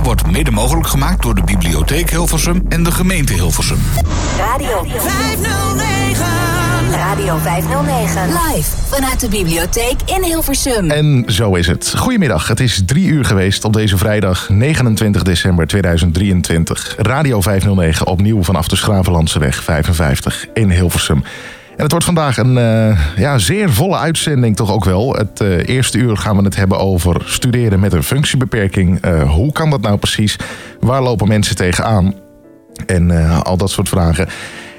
programma wordt mede mogelijk gemaakt door de Bibliotheek Hilversum en de gemeente Hilversum. Radio 509. Radio 509. Live vanuit de bibliotheek in Hilversum. En zo is het. Goedemiddag, het is drie uur geweest op deze vrijdag 29 december 2023. Radio 509 opnieuw vanaf de Schravenlandseweg 55 in Hilversum. En het wordt vandaag een eh, ja, zeer volle uitzending toch ook wel. Het eh, eerste uur gaan we het hebben over studeren met een functiebeperking. Eh, hoe kan dat nou precies? Waar lopen mensen tegenaan? En al dat soort vragen.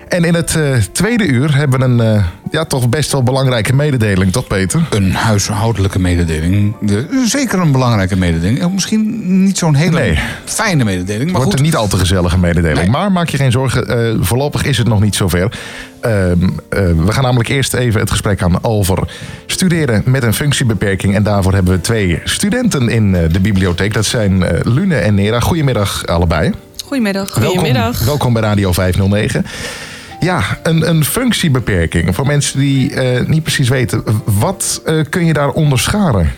En in het eh, tweede uur hebben we een eh, ja, toch best wel belangrijke mededeling, toch Peter? Een huishoudelijke mededeling. De- zeker een belangrijke mededeling. Eh, Misschien niet zo'n hele Nee. fijne mededeling. Maar wordt goed, een niet al te gezellige mededeling. Nee. Maar maak je geen zorgen, eh, voorlopig is het nog niet zover. Ehm, eh, we gaan namelijk eerst even het gesprek aan over studeren met een functiebeperking. En daarvoor hebben we twee studenten in eh, de bibliotheek. Dat zijn eh, Lune en Nera. Goedemiddag allebei. Goedemiddag. Welkom, welkom bij Radio 509. Ja, een, een functiebeperking. Voor mensen die eh, niet precies weten, wat eh, kun je daar onderscharen?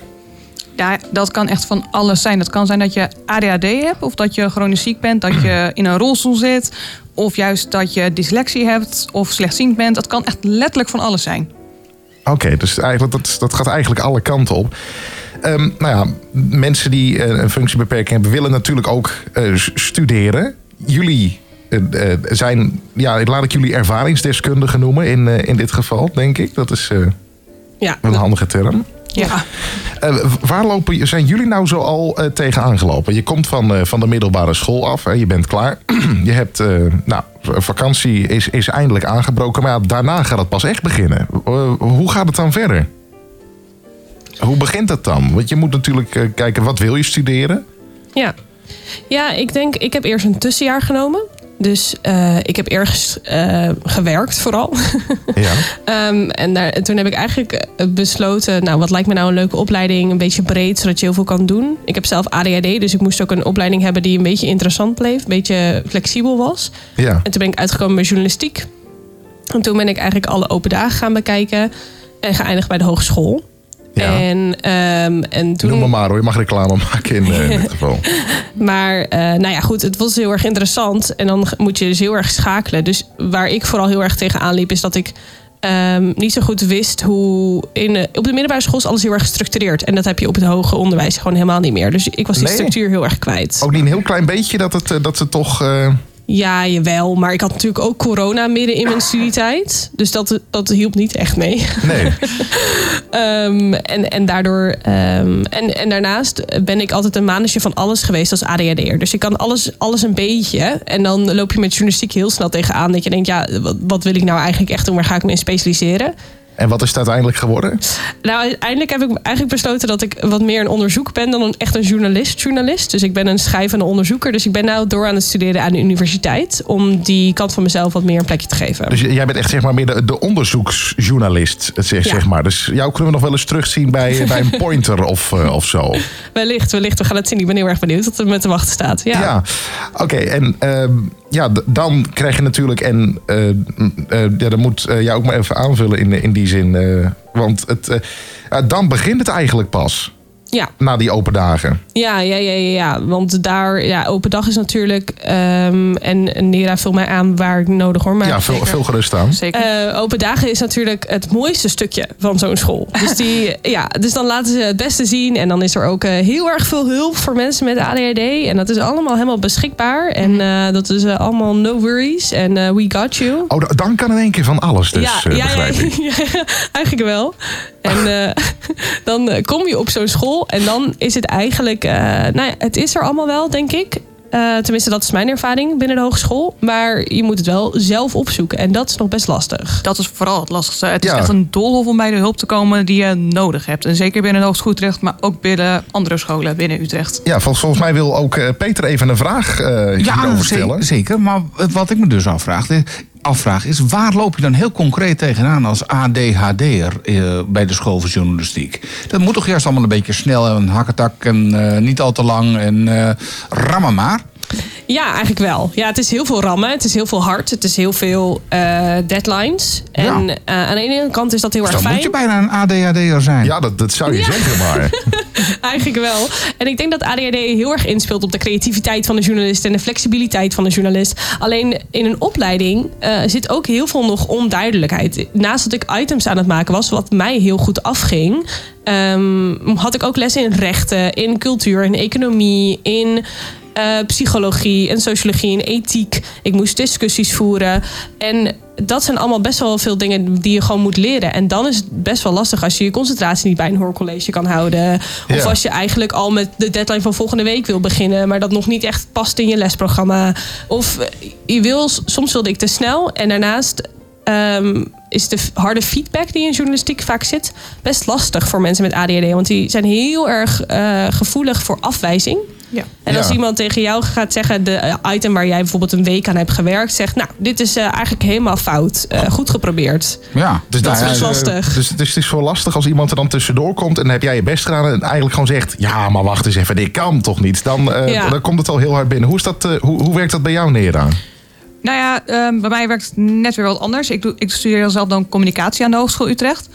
Ja, dat kan echt van alles zijn. Het kan zijn dat je ADHD hebt, of dat je chronisch ziek bent, dat je in een rolstoel zit, of juist dat je dyslexie hebt of slechtziend bent. Dat kan echt letterlijk van alles zijn. Oké, dus eigenlijk, dat, dat gaat eigenlijk alle kanten op. Ehm, nou ja, mensen die eh, een functiebeperking hebben, willen natuurlijk ook studeren. Jullie zijn, ja, laat ik jullie ervaringsdeskundigen noemen in, eh, in dit geval, denk ik. Dat is eh, Ja, een handige term. Ja. Eh, waar lopen, zijn jullie nou zo al eh, tegen aangelopen? Je komt van, eh, van de middelbare school af, hè, je bent klaar. je hebt, eh, nou, vakantie is, is eindelijk aangebroken, maar ja, daarna gaat het pas echt beginnen. Eh, hoe gaat het dan verder? Hoe begint het dan? Want je moet natuurlijk eh, kijken, wat wil je studeren? ja. ja, ik denk, ik heb eerst een tussenjaar genomen. Dus eh, ik heb ergens eh, gewerkt vooral. Ja. Ehm, en, daar, en toen heb ik eigenlijk eh, besloten, nou wat lijkt me nou een leuke opleiding, een beetje breed, zodat je heel veel kan doen. Ik heb zelf ADHD, dus ik moest ook een opleiding hebben die een beetje interessant bleef, een beetje flexibel was. ja. En toen ben ik uitgekomen bij journalistiek. En toen ben ik eigenlijk alle open dagen gaan bekijken en geëindigd bij de hogeschool. Ja. En, ehm, en toen... Noem maar maar hoor, je mag reclame maken in, eh, in dit geval. Maar eh, nou ja, goed, het was heel erg interessant. En dan moet je dus heel erg schakelen. Dus waar ik vooral heel erg tegenaan liep, is dat ik ehm, niet zo goed wist hoe. In, de- op de middelbare school is alles heel erg gestructureerd. En dat heb je op het hoger onderwijs gewoon helemaal niet meer. Dus ik was die Nee? structuur heel erg kwijt. Ook niet een heel klein beetje dat het, eh, dat ze toch... Ja, jawel. Maar ik had natuurlijk ook corona midden in mijn studietijd. Dus dat, dat hielp niet echt mee. nee. Ehm, en, en daardoor. ehm, en, en daarnaast ben ik altijd een manusje van alles geweest als ADHD'er. Dus ik kan alles, alles een beetje. En dan loop je met journalistiek heel snel tegenaan. Dat je denkt, ja, wat, wat wil ik nou eigenlijk echt doen? Waar ga ik me in specialiseren? En wat is het uiteindelijk geworden? Nou, uiteindelijk heb ik eigenlijk besloten dat ik wat meer een onderzoek ben dan een, echt een journalist. journalist. Dus ik ben een schrijvende onderzoeker. Dus ik ben nou door aan het studeren aan de universiteit. Om die kant van mezelf wat meer een plekje te geven. Dus jij bent echt zeg maar meer de, de onderzoeksjournalist, zeg, Ja. zeg maar. Dus jou kunnen we nog wel eens terugzien bij, bij een pointer of, eh, of zo. Wellicht, wellicht. We gaan het zien. Ik ben heel erg benieuwd wat er met te wachten staat. Ja. Ja, oké. en ehm, ja, dan krijg je natuurlijk... En m, eh, ja, dan moet eh, jij ook maar even aanvullen in, in die zin. want het, dan begint het eigenlijk pas, ja. na die open dagen. Ja, ja, ja, ja, ja. Want daar, ja, open dag is natuurlijk. ehm, en Nera vult mij aan waar ik nodig hoor. Maar ja, veel, veel gerust aan. Zeker. eh, open dagen is natuurlijk het mooiste stukje van zo'n school. Dus, die, ja, dus dan laten ze het beste zien. En dan is er ook eh, heel erg veel hulp voor mensen met ADHD. En dat is allemaal helemaal beschikbaar. En eh, dat is allemaal no worries. En eh, we got you. Oh, dan kan in één keer van alles dus, eh, begrijp ik. ja, eigenlijk wel. En eh, dan kom je op zo'n school en dan is het eigenlijk... eh, nou ja, het is er allemaal wel, denk ik. Eh, tenminste, dat is mijn ervaring binnen de hogeschool. Maar je moet het wel zelf opzoeken. En dat is nog best lastig. Dat is vooral het lastigste. Het is Ja. echt een doolhof om bij de hulp te komen die je nodig hebt. En zeker binnen de Hogeschool Utrecht, maar ook binnen andere scholen binnen Utrecht. Ja, vol- volgens mij wil ook eh, Peter even een vraag eh hierover ze- stellen. zeker. Maar wat ik me dus afvraag, afvraag is... waar loop je dan heel concreet tegenaan als ADHD'er eh, bij de school voor journalistiek? Dat moet toch juist allemaal een beetje snel en hakketak en eh, niet al te lang en eh rammen maar. Ja, eigenlijk wel. Ja, het is heel veel rammen. Het is heel veel hard. Het is heel veel eh, deadlines. En Ja. eh, aan de ene kant is dat heel Dus erg dan fijn. moet je bijna een ADHD'er zijn. Ja, dat, dat zou je Ja. zeggen, maar... Eigenlijk wel. En ik denk dat ADHD heel erg inspeelt op de creativiteit van de journalist en de flexibiliteit van de journalist. Alleen in een opleiding eh, zit ook heel veel nog onduidelijkheid. Naast dat ik items aan het maken was, wat mij heel goed afging, ehm, had ik ook lessen in rechten, in cultuur, in economie, in eh, psychologie en sociologie en ethiek. Ik moest discussies voeren. En dat zijn allemaal best wel veel dingen die je gewoon moet leren. En dan is het best wel lastig als je je concentratie niet bij een hoorcollege kan houden. Of Ja. als je eigenlijk al met de deadline van volgende week wil beginnen, maar dat nog niet echt past in je lesprogramma. Of je wil, soms wilde ik te snel. En daarnaast ehm, is de harde feedback die in journalistiek vaak zit best lastig voor mensen met ADHD. Want die zijn heel erg eh, gevoelig voor afwijzing. Ja. En als Ja. iemand tegen jou gaat zeggen, de eh, item waar jij bijvoorbeeld een week aan hebt gewerkt, zegt, nou, dit is eh, eigenlijk helemaal fout. Eh, goed geprobeerd. Ja, Dus Dat is nou lastig. Dus, dus het is zo lastig als iemand er dan tussendoor komt en dan heb jij je best gedaan en eigenlijk gewoon zegt: Ja, maar wacht eens even, dit kan toch niet? Dan, eh, Ja. dan komt het al heel hard binnen. Hoe, is dat, eh, hoe, hoe werkt dat bij jou, Nera? Nou ja, ehm, bij mij werkt het net weer wat anders. Ik, doe, ik studeer zelf dan communicatie aan de Hogeschool Utrecht.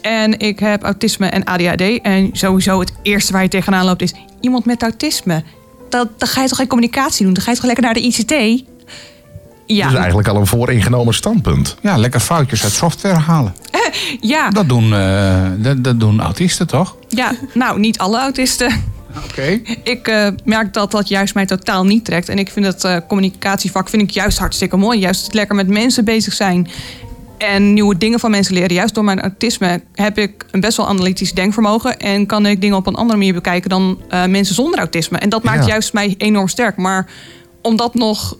En ik heb autisme en ADHD. En sowieso het eerste waar je tegenaan loopt is iemand met autisme. Dat, dan ga je toch geen communicatie doen? Dan ga je toch lekker naar de ICT? Ja, Dus eigenlijk al een vooringenomen standpunt. Ja, lekker foutjes uit software halen. ja, Dat doen, eh, dat, dat doen autisten toch? ja, nou niet alle autisten. Oké. Ik eh, merk dat dat juist mij totaal niet trekt. En ik vind het eh, communicatievak vind ik juist hartstikke mooi. Juist het lekker met mensen bezig zijn. En nieuwe dingen van mensen leren. Juist door mijn autisme heb ik een best wel analytisch denkvermogen. En kan ik dingen op een andere manier bekijken dan eh, mensen zonder autisme. En dat maakt Ja. juist mij enorm sterk. Maar om dat nog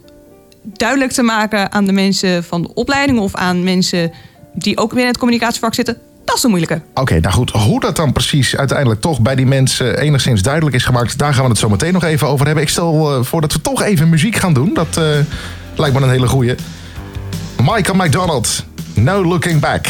duidelijk te maken aan de mensen van de opleiding... of aan mensen die ook weer in het communicatievak zitten... dat is de moeilijke. Oké, nou goed. Hoe dat dan precies uiteindelijk toch bij die mensen enigszins duidelijk is gemaakt, daar gaan we het zo meteen nog even over hebben. Ik stel eh, voor dat we toch even muziek gaan doen. Dat eh, lijkt me een hele goeie. Michael McDonald, No Looking Back.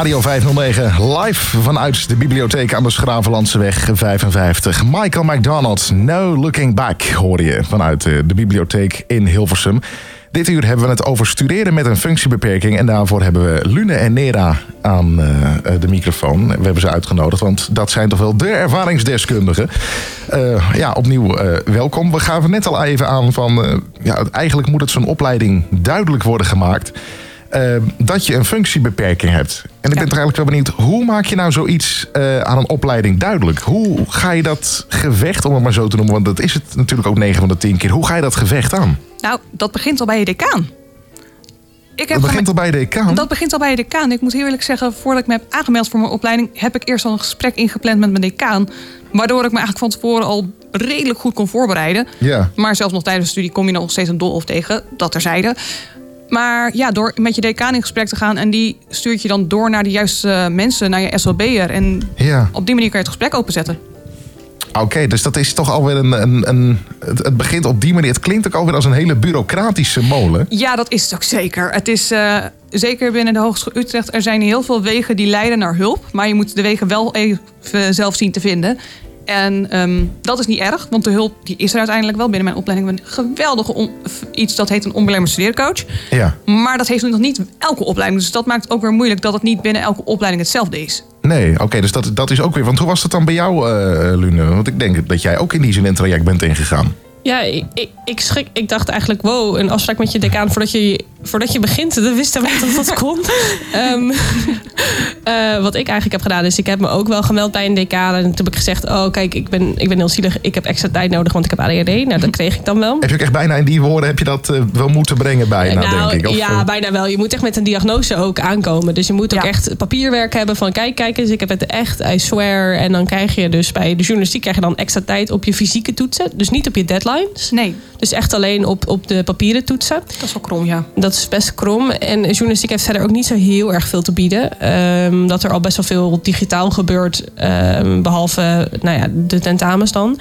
Radio 509, live vanuit de bibliotheek aan de Schravenlandseweg 55. Michael McDonald, No Looking Back, hoor je vanuit eh, de bibliotheek in Hilversum. Dit uur hebben we het over studeren met een functiebeperking. En daarvoor hebben we Lune en Nera aan eh, de microfoon. We hebben ze uitgenodigd, want dat zijn toch wel de ervaringsdeskundigen. Eh, ja, opnieuw eh, welkom. We gaven net al even aan van... eh, ja, eigenlijk moet het zo'n opleiding duidelijk worden gemaakt... eh, dat je een functiebeperking hebt. En ik ben toch eigenlijk wel benieuwd... hoe maak je nou zoiets eh, aan een opleiding duidelijk? Hoe ga je dat gevecht, om het maar zo te noemen... want dat is het natuurlijk ook 9 van de 10 keer... hoe ga je dat gevecht aan? Nou, dat begint al bij je decaan. Ik Dat begint al bij de decaan. Dat begint al bij je decaan. Ik moet heel eerlijk zeggen, voordat ik me heb aangemeld voor mijn opleiding, heb ik eerst al een gesprek ingepland met mijn decaan. Waardoor ik me eigenlijk van tevoren al redelijk goed kon voorbereiden. Ja. Maar zelfs nog tijdens de studie kom je nog steeds een dol of tegen, dat terzijde. Maar ja, door met je decaan in gesprek te gaan en die stuurt je dan door naar de juiste mensen, naar je SLB'er. En Ja. op die manier kan je het gesprek openzetten. Oké, dus dat is toch alweer een. een, een het, het begint op die manier. Het klinkt ook alweer als een hele bureaucratische molen. Ja, dat is het ook zeker. Het is eh, zeker binnen de Hogeschool Utrecht. Er zijn heel veel wegen die leiden naar hulp. Maar je moet de wegen wel even zelf zien te vinden. En ehm, dat is niet erg, want de hulp die is er uiteindelijk wel. Binnen mijn opleiding een geweldige on- iets dat heet een onbelemmerd studeercoach. Ja. Maar dat heeft nog niet elke opleiding. Dus dat maakt het ook weer moeilijk dat het niet binnen elke opleiding hetzelfde is. Nee, oké, dus dat, dat is ook weer. Want hoe was dat dan bij jou, eh Lune? Want ik denk dat jij ook in die zin een traject bent ingegaan. Ja, ik, ik, ik, schrik, ik dacht eigenlijk, wow, een afspraak met je decaan voordat je, voordat je begint. Dat wisten we niet dat dat kon. Ehm, eh, wat ik eigenlijk heb gedaan is, ik heb me ook wel gemeld bij een decaan. En toen heb ik gezegd, oh kijk, ik ben, ik ben heel zielig. Ik heb extra tijd nodig, want ik heb ADHD. Nou, dat kreeg ik dan wel. Heb je ook echt bijna in die woorden heb je dat eh, wel moeten brengen bijna, nou, denk ik? Of, ja, eh, bijna wel. Je moet echt met een diagnose ook aankomen. Dus je moet ook Ja. echt papierwerk hebben van kijk, kijk eens, ik heb het echt, I swear. En dan krijg je dus bij de journalistiek krijg je dan extra tijd op je fysieke toetsen. Dus niet op je deadlines. Nee, Dus echt alleen op, op de papieren toetsen. dat is wel krom, ja. Dat is best krom. En journalistiek heeft verder ook niet zo heel erg veel te bieden. Ehm, dat er al best wel veel digitaal gebeurt. ehm, behalve nou ja, de tentamens dan.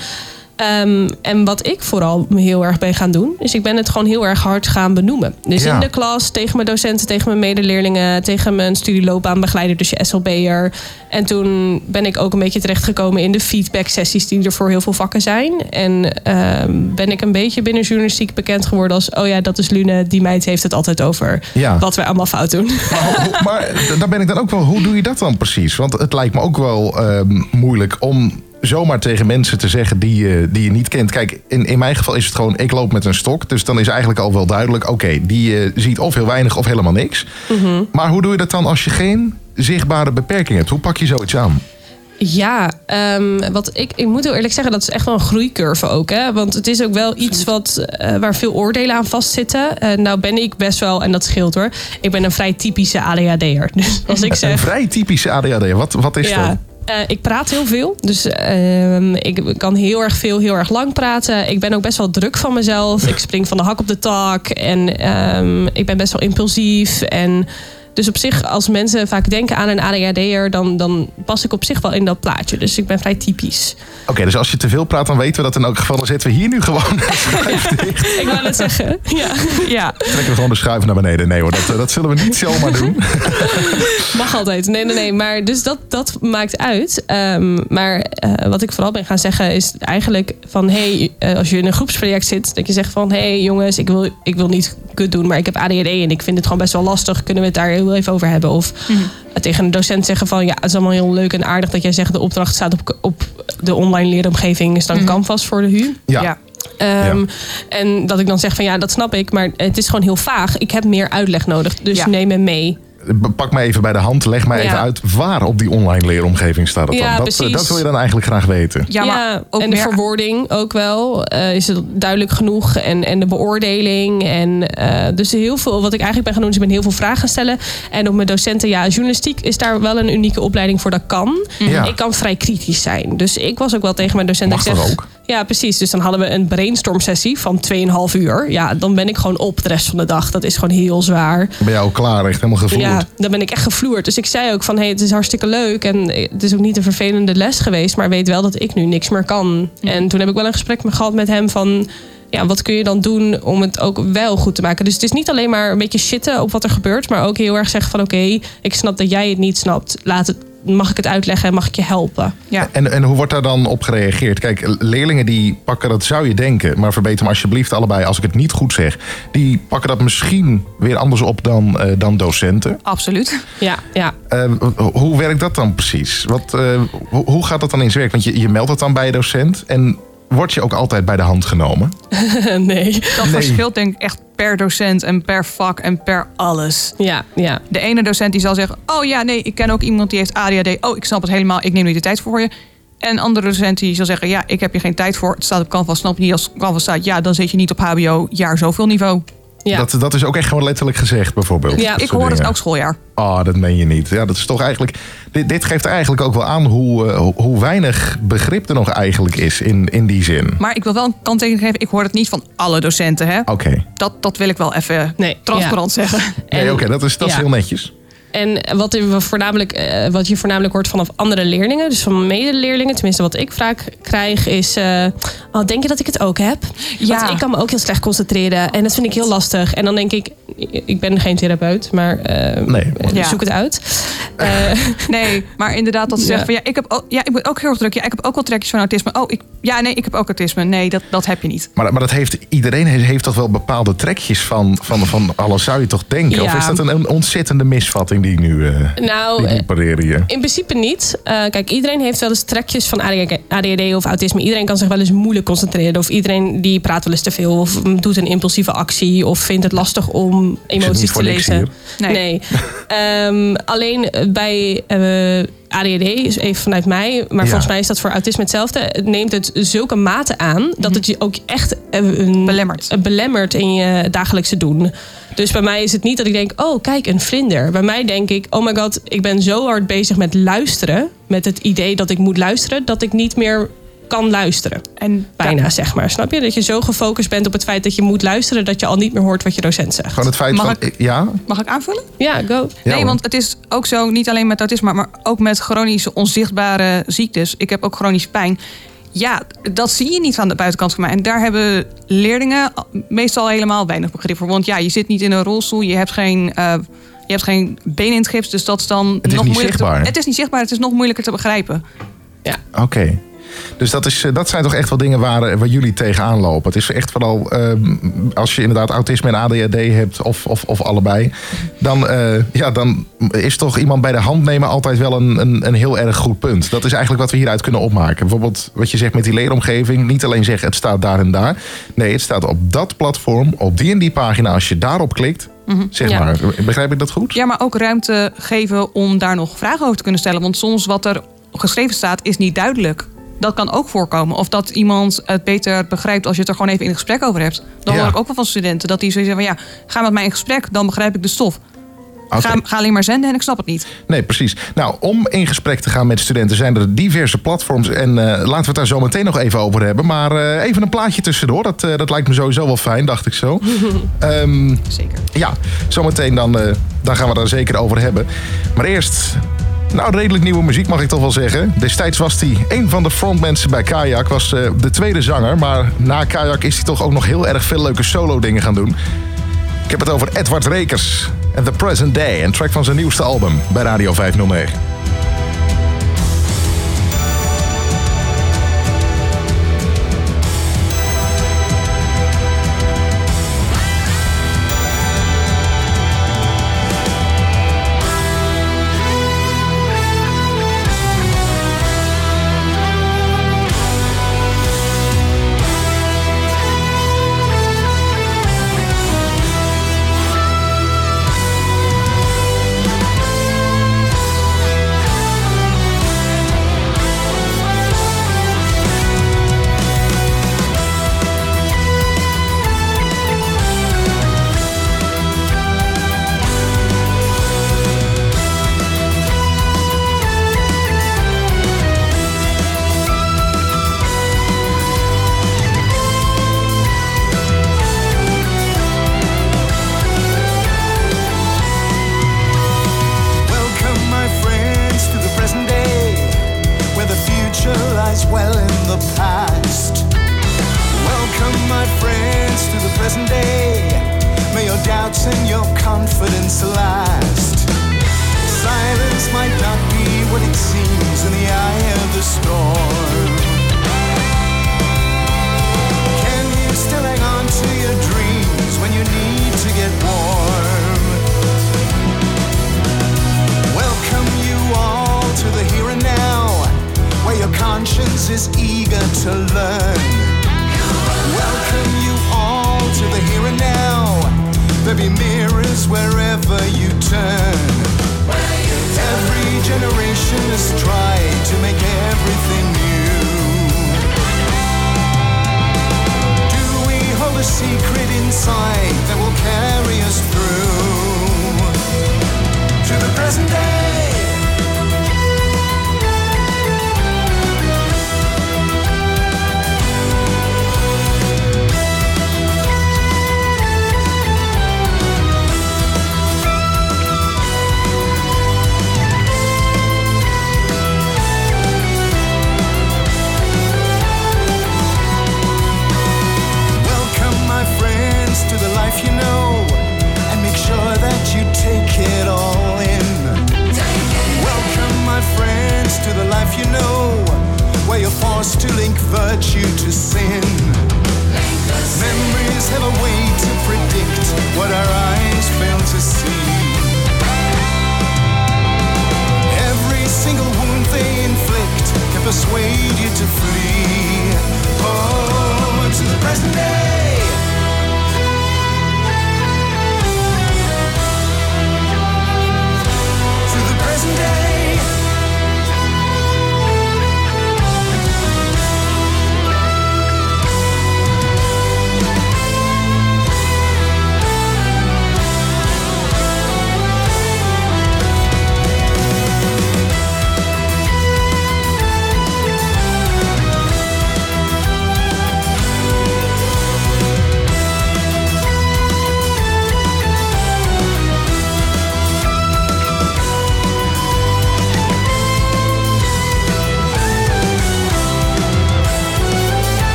Ehm, en wat ik vooral heel erg ben gaan doen, is ik ben het gewoon heel erg hard gaan benoemen. Dus Ja. in de klas, tegen mijn docenten, tegen mijn medeleerlingen, tegen mijn studieloopbaanbegeleider, dus je SLB'er. En toen ben ik ook een beetje terechtgekomen in de feedback sessies die er voor heel veel vakken zijn. En ehm, ben ik een beetje binnen journalistiek bekend geworden als, oh ja, dat is Lune, die meid heeft het altijd over Ja. wat wij allemaal fout doen. Maar, maar daar ben ik dan ook wel. Hoe doe je dat dan precies? Want het lijkt me ook wel ehm, moeilijk om zomaar tegen mensen te zeggen die, je die je niet kent. Kijk, in, in mijn geval is het gewoon, ik loop met een stok. Dus dan is eigenlijk al wel duidelijk, oké, die eh, ziet of heel weinig of helemaal niks. Mhm. Maar hoe doe je dat dan als je geen zichtbare beperking hebt? Hoe pak je zoiets aan? Ja, ehm, wat ik, ik moet heel eerlijk zeggen, dat is echt wel een groeicurve ook. Hè? Want het is ook wel iets wat, eh, waar veel oordelen aan vastzitten. Eh, nou ben ik best wel, en dat scheelt hoor, ik ben een vrij typische ADHD'er. Dus als ik Een zeg... vrij typische ADHD. Wat, wat is dat? Eh, ik praat heel veel. Dus ehm, ik kan heel erg veel, heel erg lang praten. Ik ben ook best wel druk van mezelf. Ik spring van de hak op de tak. En ehm, ik ben best wel impulsief. En dus op zich, als mensen vaak denken aan een ADHD'er... Dan, dan pas ik op zich wel in dat plaatje. Dus ik ben vrij typisch. Oké, dus als je te veel praat, dan weten we dat in elk geval. Dan zetten we hier nu gewoon. Ik wou het zeggen. Ja, Ja, Trekken we gewoon de schuif naar beneden. Nee hoor, dat, eh, dat zullen we niet zomaar doen. mag altijd. Nee, nee, nee. Maar dus dat, dat maakt uit. Ehm, maar eh, wat ik vooral ben gaan zeggen is eigenlijk van... hey, eh, als je in een groepsproject zit, dat je zegt van... hey jongens, ik wil, ik wil niet kut doen, maar ik heb ADHD... en ik vind het gewoon best wel lastig. Kunnen we het daar heel even over hebben? Of eh, tegen een docent zeggen van... ja, het is allemaal heel leuk en aardig dat jij zegt... de opdracht staat op, op de online leeromgeving... is dan Canvas voor de HU. Ja. ja. Ehm, Ja. En dat ik dan zeg van ja, dat snap ik, maar het is gewoon heel vaag. Ik heb meer uitleg nodig, dus Ja. neem me mee. Pak mij even bij de hand. Leg mij Ja. even uit waar op die online leeromgeving staat het Ja, dan. Dat, eh, precies. dat wil je dan eigenlijk graag weten. Ja, maar ook en de meer- verwoording ook wel. Eh, is het duidelijk genoeg? En, en de beoordeling. En eh, dus heel veel wat ik eigenlijk ben gaan doen, is ik ben heel veel vragen gaan stellen. En op mijn docenten, ja, journalistiek is daar wel een unieke opleiding voor dat kan. Ja. Ik kan vrij kritisch zijn. Dus ik was ook wel tegen mijn docent. Mag dat ik zeg, ook? Ja, precies. Dus dan hadden we een brainstorm sessie van 2,5 uur. Ja, dan ben ik gewoon op de rest van de dag. Dat is gewoon heel zwaar. Ben je al klaar, echt helemaal gevloerd. Ja, dan ben ik echt gevloerd. Dus ik zei ook van, hey, het is hartstikke leuk. En het is ook niet een vervelende les geweest. Maar weet wel dat ik nu niks meer kan. En toen heb ik wel een gesprek gehad met hem van... ja, wat kun je dan doen om het ook wel goed te maken? Dus het is niet alleen maar een beetje shitten op wat er gebeurt, maar ook heel erg zeggen van oké, ik snap dat jij het niet snapt. Laat het, mag ik het uitleggen en mag ik je helpen? Ja. En, en hoe wordt daar dan op gereageerd? Kijk, leerlingen die pakken dat, zou je denken, maar verbeter me alsjeblieft allebei als ik het niet goed zeg. Die pakken dat misschien weer anders op dan, eh, dan docenten. Absoluut. Ja, ja. Eh, hoe werkt dat dan precies? Wat, eh, hoe, hoe gaat dat dan in zijn werk? Want je, je meldt het dan bij je docent en word je ook altijd bij de hand genomen? nee. Dat Nee. verschilt denk ik echt per docent en per vak en per alles. Ja, ja. De ene docent die zal zeggen: Oh ja, nee, ik ken ook iemand die heeft ADHD. Oh, ik snap het helemaal. Ik neem nu de tijd voor je. En een andere docent die zal zeggen: Ja, ik heb je geen tijd voor. Het staat op Canvas. Snap je niet als Canvas staat? Ja, dan zit je niet op HBO jaar zoveel niveau. Ja. Dat, dat is ook echt gewoon letterlijk gezegd, bijvoorbeeld. Ja, ik hoor het elk schooljaar. Oh, dat meen je niet. Ja, dat is toch eigenlijk. Dit, dit geeft eigenlijk ook wel aan hoe, eh, hoe- hoe weinig begrip er nog eigenlijk is in, in die zin. Maar ik wil wel een kanttekening geven. Ik hoor het niet van alle docenten. Hè? Oké. Dat, dat wil ik wel even Nee, transparant zeggen. Nee, oké, dat is, dat is ja. heel netjes. En wat, we voornamelijk, eh, wat je voornamelijk hoort vanaf andere leerlingen, dus van medeleerlingen, tenminste wat ik vaak krijg, is: eh, oh, Denk je dat ik het ook heb? Ja. Want ik kan me ook heel slecht concentreren en dat vind ik heel lastig. En dan denk ik: Ik ben geen therapeut, maar eh, Nee. Ja. zoek het uit. Eh, Nee, maar inderdaad dat ze Ja. zeggen van ja, ik heb ook, ja, ik ben ook heel erg druk. Ja, ik heb ook wel trekjes van autisme. Oh, ik, ja, nee, ik heb ook autisme. Nee, dat, dat heb je niet. Maar, maar dat heeft, iedereen heeft, heeft toch wel bepaalde trekjes van, van, van alles, zou je toch denken? Ja. Of is dat een, een ontzettende misvatting die ik nu, eh nou, die ik eh, nu pareer hier? In principe niet. Eh, kijk, iedereen heeft wel eens trekjes van ADHD of autisme. Iedereen kan zich wel eens moeilijk concentreren. Of iedereen die praat wel eens te veel. Of doet een impulsieve actie. Of vindt het lastig om emoties te lezen. hier. Nee. Ehm, alleen bij eh, ADHD, is even vanuit mij. Maar Ja. volgens mij is dat voor autisme hetzelfde. Het neemt het zulke mate aan. Dat het je ook echt een, Belemmert. belemmert in je dagelijkse doen. Dus bij mij is het niet dat ik denk, oh kijk, een vlinder. Bij mij denk ik, oh my god, ik ben zo hard bezig met luisteren. Met het idee dat ik moet luisteren, dat ik niet meer kan luisteren. En Bijna, ja, zeg maar. Snap je? Dat je zo gefocust bent op het feit dat je moet luisteren... dat je al niet meer hoort wat je docent zegt. Gewoon het feit Mag van... ik- Ja? mag ik aanvullen? Ja, go. Ja, nee, hoor. want het is ook zo, niet alleen met autisme, maar ook met chronische onzichtbare ziektes. Ik heb ook chronisch pijn. Ja, dat zie je niet aan de buitenkant van mij. En daar hebben leerlingen meestal helemaal weinig begrip voor. Want ja, je zit niet in een rolstoel, je hebt geen, eh, je hebt geen been in het gips. Dus dat is dan Het is nog niet moeilijker. zichtbaar. Te, het is niet zichtbaar, het is nog moeilijker te begrijpen. Oké. Dus dat, is, eh, dat zijn toch echt wel dingen waar, eh, waar jullie tegenaan lopen. Het is echt vooral ehm, als je inderdaad autisme en ADHD hebt, of, of, of allebei. Dan, eh, ja, dan is toch iemand bij de hand nemen altijd wel een, een, een heel erg goed punt. Dat is eigenlijk wat we hieruit kunnen opmaken. Bijvoorbeeld wat je zegt met die leeromgeving. Niet alleen zeggen het staat daar en daar. Nee, het staat op dat platform, op die en die pagina. Als je daarop klikt, zeg Ja. maar. Begrijp ik dat goed? Ja, maar ook ruimte geven om daar nog vragen over te kunnen stellen. Want soms wat er geschreven staat is niet duidelijk. Dat kan ook voorkomen. Of dat iemand het beter begrijpt als je het er gewoon even in gesprek over hebt. Dan Ja. hoor ik ook wel van studenten dat die zoiets zeggen van ja, ga met mij in gesprek, dan begrijp ik de stof. Ga, ga alleen maar zenden en ik snap het niet. Nee, precies. Nou, om in gesprek te gaan met studenten zijn er diverse platforms. En eh, laten we het daar zo meteen nog even over hebben. Maar eh, even een plaatje tussendoor. Dat, eh, dat lijkt me sowieso wel fijn, dacht ik zo. Ehm, Zeker. ja, zometeen dan, dan gaan we daar zeker over hebben. Maar eerst, nou redelijk nieuwe muziek mag ik toch wel zeggen. Destijds was hij een van de frontmensen bij Kayak. Was eh, de tweede zanger. Maar na Kayak is hij toch ook nog heel erg veel leuke solo dingen gaan doen. Ik heb het over Edward Rekers en The Present Day. Een track van zijn nieuwste album bij Radio 509.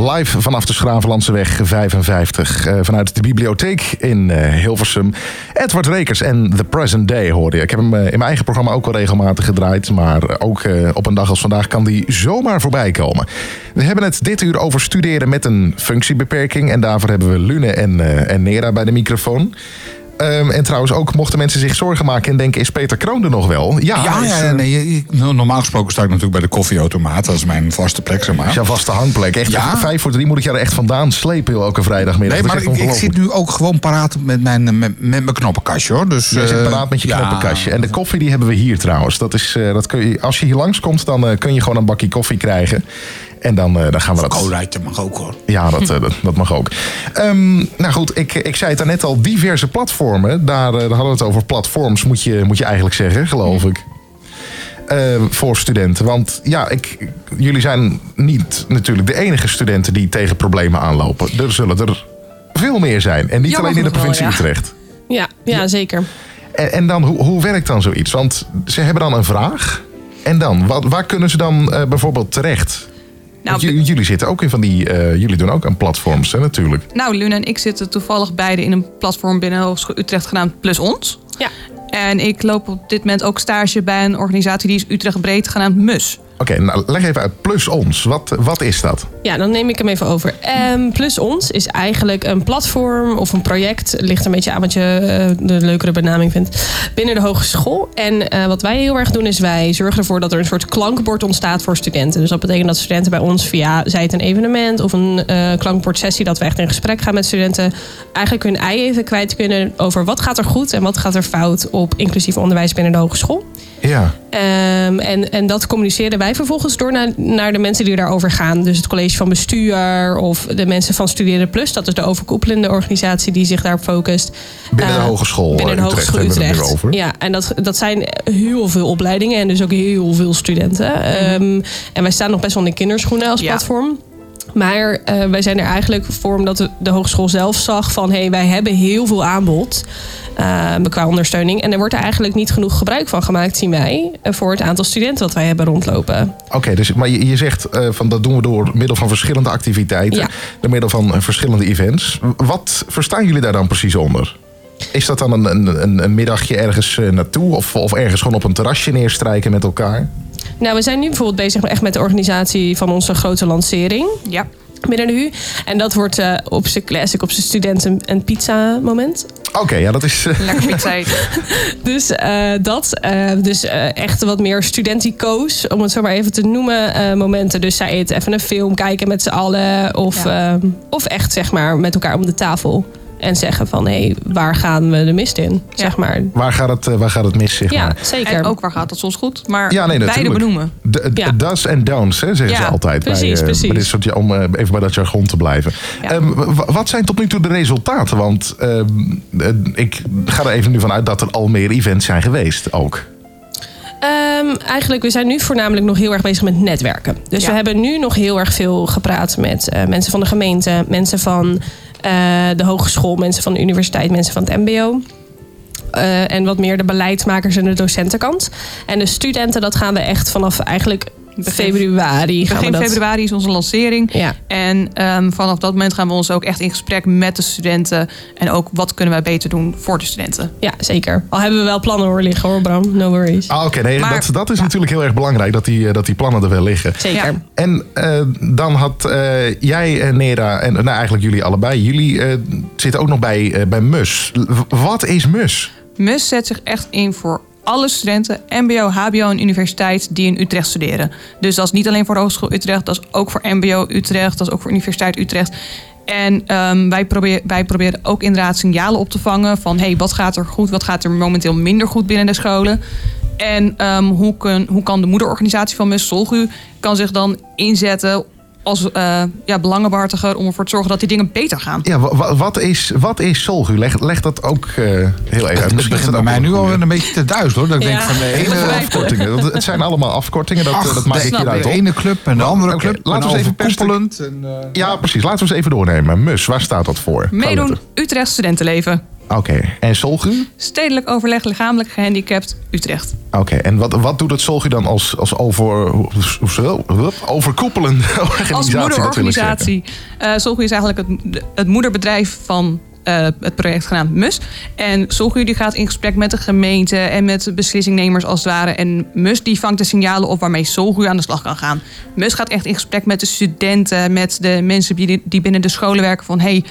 Live vanaf de Schravenlandseweg 55. eh, vanuit de bibliotheek in eh, Hilversum. Edward Rekers en The Present Day hoorde je. Ik heb hem eh, in mijn eigen programma ook al regelmatig gedraaid. Maar ook op een dag als vandaag kan die zomaar voorbij komen. We hebben het dit uur over studeren met een functiebeperking. En daarvoor hebben we Lune en, en Nera bij de microfoon. Ehm, en trouwens ook mochten mensen zich zorgen maken en denken... is Peter Kroon er nog wel? Ja, Ja, is, ja, eh, nee, je- je- nou, normaal gesproken sta ik natuurlijk bij de koffieautomaat. Dat is mijn vaste plek, zeg maar. is jouw vaste hangplek. Echt, Ja. vijf voor drie moet ik jou er echt vandaan slepen elke vrijdagmiddag. Nee, maar ik, zit nu ook gewoon paraat met mijn, met, met mijn knoppenkastje, hoor. Dus, Jij zit eh, paraat met je knoppenkastje. En de koffie die hebben we hier trouwens. Dat is, eh, dat kun je, als je hier langskomt, dan kun je gewoon een bakje koffie krijgen. En dan, eh, dan gaan we dat... Koolruiter mag ook, hoor. Ja, dat, eh, dat, dat mag ook. Ehm, nou goed, ik, ik zei het daarnet al, diverse platformen. Daar, eh, daar hadden we het over. Platforms moet je, moet je eigenlijk zeggen, geloof ik. Eh, voor studenten. Want ja, ik, jullie zijn niet natuurlijk de enige studenten die tegen problemen aanlopen. Er zullen er veel meer zijn. En niet Jammer alleen in de wel, provincie ja. Utrecht. Ja, ja, zeker. En, en dan, hoe, hoe werkt dan zoiets? Want ze hebben dan een vraag. En dan, wat, waar kunnen ze dan eh, bijvoorbeeld terecht? Nou, jullie, jullie zitten ook in van die. eh, jullie doen ook aan platforms, hè, natuurlijk. Nou, Luna en ik zitten toevallig beide in een platform binnen Hogeschool Utrecht genaamd Plus Ons. Ja. En ik loop op dit moment ook stage bij een organisatie die is Utrecht Breed genaamd MUS. Oké, nou leg even uit. Plus ons. Wat, wat is dat? Ja, dan neem ik hem even over. Ehm, Plus Ons is eigenlijk een platform of een project. Ligt een beetje aan wat je eh, de leukere benaming vindt. Binnen de hogeschool. En eh, wat wij heel erg doen is wij zorgen ervoor dat er een soort klankbord ontstaat voor studenten. Dus dat betekent dat studenten bij ons via, zij het een evenement of een eh klankbordsessie, dat we echt in gesprek gaan met studenten. Eigenlijk hun ei even kwijt kunnen over wat gaat er goed en wat gaat er fout op inclusief onderwijs binnen de hogeschool. Ja. Ehm, en, en dat communiceren wij vervolgens door naar, naar de mensen die daarover gaan. Dus het college van bestuur of de mensen van Studeren Plus. Dat is de overkoepelende organisatie die zich daarop focust. Binnen de Eh, hogeschool, Binnen de Utrecht hogeschool Utrecht. over. Ja, en dat, dat zijn heel veel opleidingen en dus ook heel veel studenten. Ehm, en wij staan nog best wel in de kinderschoenen als Ja. platform. Maar eh, wij zijn er eigenlijk voor omdat de, de hogeschool zelf zag van... hé, hey, wij hebben heel veel aanbod eh, qua ondersteuning. En er wordt er eigenlijk niet genoeg gebruik van gemaakt, zien wij... eh, voor het aantal studenten wat wij hebben rondlopen. Oké, dus, maar je, je zegt van dat doen we door middel van verschillende activiteiten. Ja. Door middel van verschillende events. Wat verstaan jullie daar dan precies onder? Is dat dan een, een, een, middagje ergens naartoe? Of, of ergens gewoon op een terrasje neerstrijken met elkaar? Nou, we zijn nu bijvoorbeeld bezig echt met de organisatie van onze grote lancering. Ja. Binnen de U. En dat wordt eh, op zijn classic, op zijn studenten een pizza moment. Oké, ja, dat is. eh, Lekker pizza eten. Dus eh, dat. eh, dus echt wat meer studentico's, om het zo maar even te noemen, eh, momenten. Dus zij eten even een film kijken met z'n allen. Of, Ja. ehm, of echt zeg maar met elkaar om de tafel. En zeggen van, hé, hey, waar gaan we de mist in? Zeg maar. waar, gaat het, eh, waar gaat het mis, zeg Ja, maar? zeker. En ook waar gaat het soms goed. Maar Ja, nee, beide natuurlijk. benoemen. De, Ja. does en don'ts, hè, zeggen ze altijd. precies, bij, eh, precies. bij dit soort, ja, om eh, even bij dat jargon te blijven. Ja. Ehm, wat zijn tot nu toe de resultaten? Want ehm, eh, ik ga er even nu vanuit dat er al meer events zijn geweest ook. Ehm, eigenlijk, we zijn nu voornamelijk nog heel erg bezig met netwerken. Dus Ja. we hebben nu nog heel erg veel gepraat met eh, mensen van de gemeente, mensen van de hogeschool, mensen van de universiteit, mensen van het MBO. Eh, en wat meer de beleidsmakers en de docentenkant. En de studenten, dat gaan we echt vanaf eigenlijk Begin- februari. gaan we Begin dat, februari is onze lancering. Ja. En ehm, vanaf dat moment gaan we ons ook echt in gesprek met de studenten. En ook wat kunnen wij beter doen voor de studenten. ja, zeker. Al hebben we wel plannen hoor liggen hoor, Bram. No worries. Ah, Oké, nee, Maar- dat, dat is ja. natuurlijk heel erg belangrijk dat die, eh, dat die plannen er wel liggen. Zeker. Ja. En eh, dan had eh, jij, Nera, en nou, eigenlijk jullie allebei, jullie zitten ook nog bij, bij MUS. W- Wat is MUS? MUS zet zich echt in voor alle studenten, MBO, HBO en universiteit die in Utrecht studeren. Dus dat is niet alleen voor de Hogeschool Utrecht, dat is ook voor MBO Utrecht, dat is ook voor Universiteit Utrecht. En ehm, wij, probeer, wij proberen ook inderdaad signalen op te vangen van hey, wat gaat er goed, wat gaat er momenteel minder goed binnen de scholen. En ehm, hoe, kun, hoe kan de moederorganisatie van MUS, Solgu, kan zich dan inzetten als eh, ja, belangenbehartiger om ervoor te zorgen dat die dingen beter gaan. Ja, wa- wa- wat is, wat is Solgu? Leg, leg dat ook eh, heel even uit. Het begint dat bij mij nu al een beetje te duizelen hoor. Dat ik Ja. denk van de ene afkortingen. Dat- Het zijn allemaal afkortingen, dat, Ach, dat maak de- ik hieruit De ene club en de andere club. laten we eens even overkoepelend. En, eh, Ja, precies. Laten we eens even doornemen. MUS, waar staat dat voor? Meedoen. Utrecht studentenleven. Oké. En Solgu? Stedelijk overleg lichamelijk gehandicapt Utrecht. Oké. En wat, wat doet het Solgu dan als, als over, overkoepelende organisatie? Als moederorganisatie. eh Solgu is eigenlijk het, het moederbedrijf van eh, het project genaamd MUS. En Solgu die gaat in gesprek met de gemeente en met beslissingnemers als het ware. En MUS die vangt de signalen op waarmee Solgu aan de slag kan gaan. MUS gaat echt in gesprek met de studenten, met de mensen die, die binnen de scholen werken van... hey,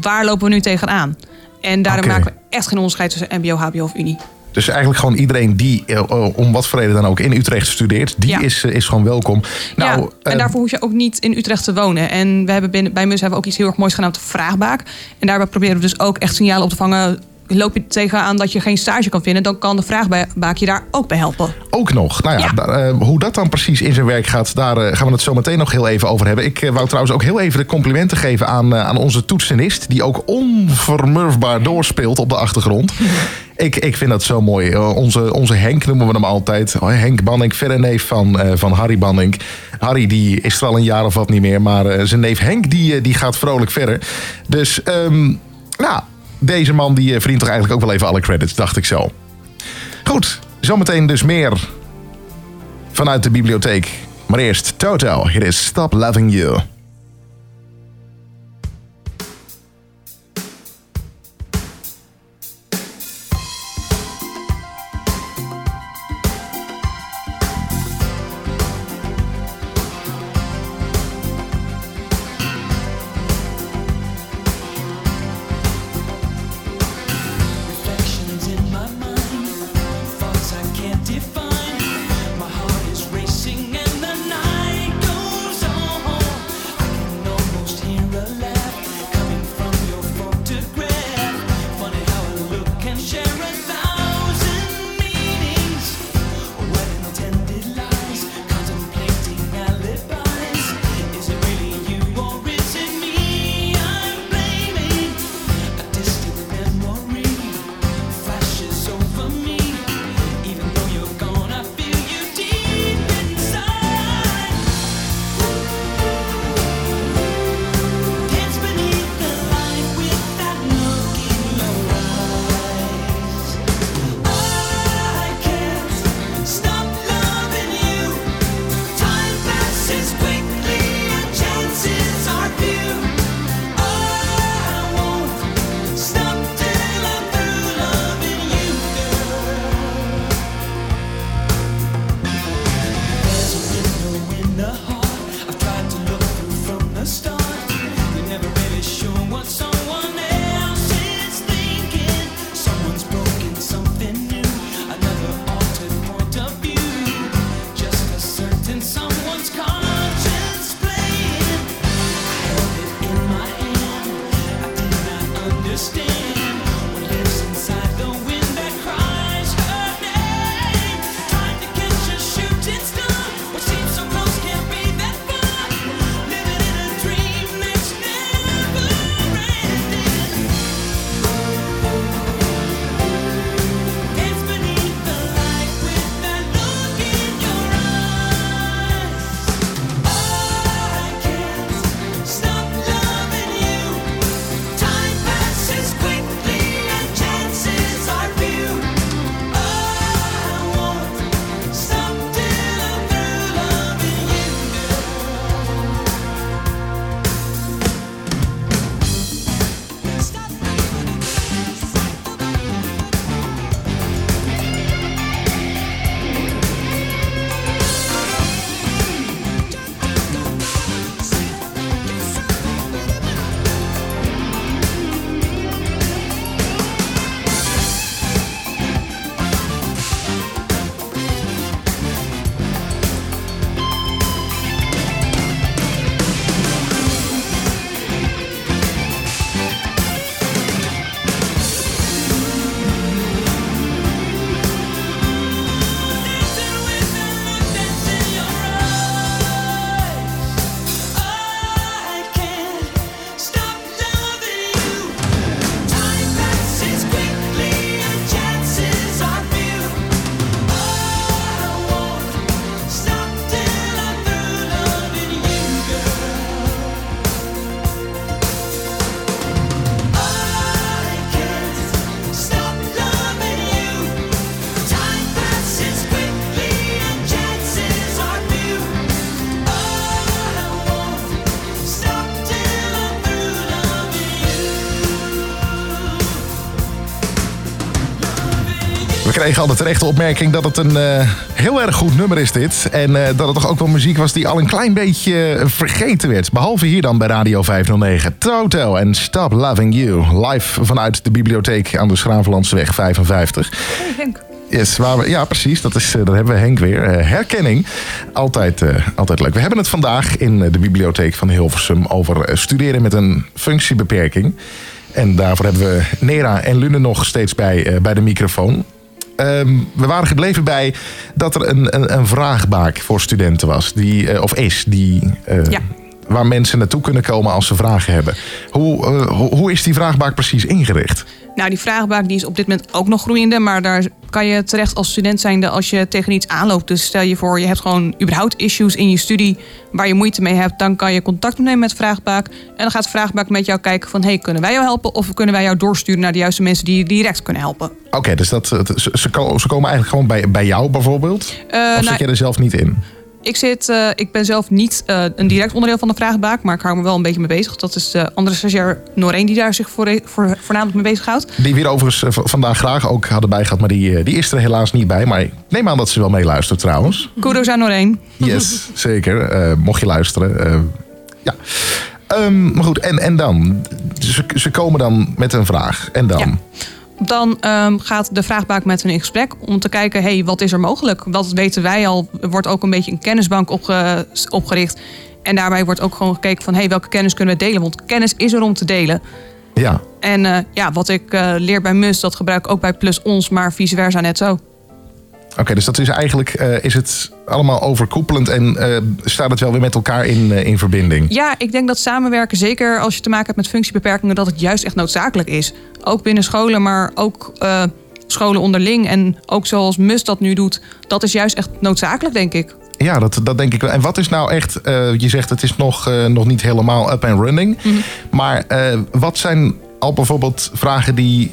waar lopen we nu tegenaan? En daarom maken we echt geen onderscheid tussen mbo, hbo of unie. Dus eigenlijk gewoon iedereen die eh, eh, om wat voor reden dan ook in Utrecht studeert, die Ja. is, eh, is gewoon welkom. Nou, ja, en eh, daarvoor hoef je ook niet in Utrecht te wonen. En we hebben binnen, bij MUS hebben we ook iets heel erg moois genaamd vraagbaak. En daarbij proberen we dus ook echt signalen op te vangen. Loop je tegenaan dat je geen stage kan vinden, dan kan de vraagbaak je daar ook bij helpen. Ook nog. Nou ja, Ja. da- eh, hoe dat dan precies in zijn werk gaat, daar eh, gaan we het zo meteen nog heel even over hebben. Ik eh, wou trouwens ook heel even de complimenten geven aan, aan onze toetsenist, die ook onvermurfbaar doorspeelt op de achtergrond. Ik, ik vind dat zo mooi. Onze, onze Henk noemen we hem altijd. Oh, Henk Banning, verre neef van, van Harry Banning. Harry die is er al een jaar of wat niet meer, maar zijn neef Henk die, die gaat vrolijk verder. Dus, ehm, nou, deze man die eh, verdient toch eigenlijk ook wel even alle credits, dacht ik zo. Goed, zometeen dus meer vanuit de bibliotheek. Maar eerst Toto, hier is Stop Loving You. Kregen al de terechte opmerking dat het een eh, heel erg goed nummer is dit. En eh, dat het toch ook wel muziek was die al een klein beetje eh, vergeten werd. Behalve hier dan bij Radio 509. Toto en Stop Loving You. Live vanuit de bibliotheek aan de Schravenlandseweg 55. Hey Henk. Yes, waar we, ja, precies. Dat is, daar hebben we Henk weer. Herkenning. Altijd, altijd leuk. We hebben het vandaag in de bibliotheek van Hilversum over studeren met een functiebeperking. En daarvoor hebben we Nera en Lune nog steeds bij, bij de microfoon. Ehm, we waren gebleven bij dat er een, een, een vraagbaak voor studenten was. Die, eh, of is, die, eh, Ja. waar mensen naartoe kunnen komen als ze vragen hebben. Hoe, eh, hoe, hoe is die vraagbaak precies ingericht? Nou, die vraagbaak die is op dit moment ook nog groeiende. Maar daar kan je terecht als student zijnde als je tegen iets aanloopt. Dus stel je voor, je hebt gewoon überhaupt issues in je studie waar je moeite mee hebt. Dan kan je contact opnemen met vraagbaak. En dan gaat vraagbaak met jou kijken van... hey, kunnen wij jou helpen? Of kunnen wij jou doorsturen naar de juiste mensen die je direct kunnen helpen? Oké, dus dat, ze komen eigenlijk gewoon bij, bij jou bijvoorbeeld? Eh, of nou, zit je er zelf niet in? Ik, zit, eh, ik ben zelf niet eh, een direct onderdeel van de vraagbaak, maar ik hou me wel een beetje mee bezig. Dat is de andere stagiair Noreen die daar zich voor, voor, voornamelijk mee bezighoudt. Die we hier overigens eh, vandaag graag ook hadden bijgehad, maar die, eh, die is er helaas niet bij. Maar neem aan dat ze wel meeluistert trouwens. Kudos aan Noreen. Yes, zeker. Eh, mocht je luisteren. eh, ja. Ehm, maar goed, en, en dan? Ze, ze komen dan met een vraag. En dan? Ja. Dan ehm, gaat de vraagbaak met hen in gesprek om te kijken, hey, wat is er mogelijk? Wat weten wij al? Er wordt ook een beetje een kennisbank opge- opgericht. En daarbij wordt ook gewoon gekeken van, hey, welke kennis kunnen we delen? Want kennis is er om te delen. Ja. En eh, ja, wat ik eh, leer bij MUS, dat gebruik ik ook bij Plus Ons, maar vice versa net zo. Oké, dus dat is eigenlijk eh, is het allemaal overkoepelend en eh, staat het wel weer met elkaar in, eh, in verbinding? Ja, ik denk dat samenwerken, zeker als je te maken hebt met functiebeperkingen, dat het juist echt noodzakelijk is. Ook binnen scholen, maar ook scholen onderling. En ook zoals MUS dat nu doet, dat is juist echt noodzakelijk, denk ik. Ja, dat, dat denk ik wel. En wat is nou echt, je zegt het is nog, nog niet helemaal up and running. Maar eh, wat zijn al bijvoorbeeld vragen die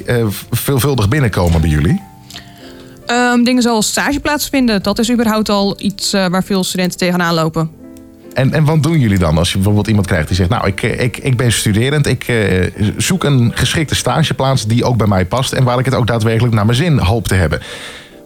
veelvuldig binnenkomen bij jullie? Ehm, dingen zoals stageplaats vinden, dat is überhaupt al iets eh, waar veel studenten tegenaan lopen. En, en wat doen jullie dan als je bijvoorbeeld iemand krijgt die zegt... nou, ik, eh, ik, ik ben studerend, ik eh, zoek een geschikte stageplaats die ook bij mij past... en waar ik het ook daadwerkelijk naar mijn zin hoop te hebben.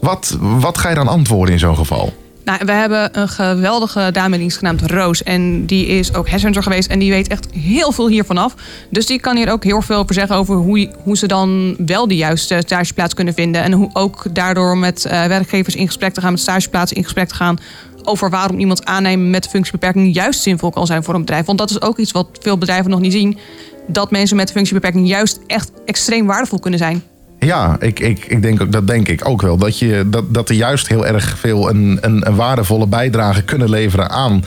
Wat, wat ga je dan antwoorden in zo'n geval? Nou, we hebben een geweldige dame in dienst genaamd Roos. En die is ook headhunter geweest. En die weet echt heel veel hiervan af. Dus die kan hier ook heel veel over zeggen over hoe, hoe ze dan wel de juiste stageplaats kunnen vinden. En hoe ook daardoor met eh, werkgevers in gesprek te gaan, met stageplaatsen in gesprek te gaan. Over waarom iemand aannemen met functiebeperking juist zinvol kan zijn voor een bedrijf. Want dat is ook iets wat veel bedrijven nog niet zien. Dat mensen met functiebeperking juist echt extreem waardevol kunnen zijn. Ja, ik, ik, ik denk, ook- dat denk ik ook wel. Dat, je, dat, dat er juist heel erg veel een, een, een waardevolle bijdrage kunnen leveren aan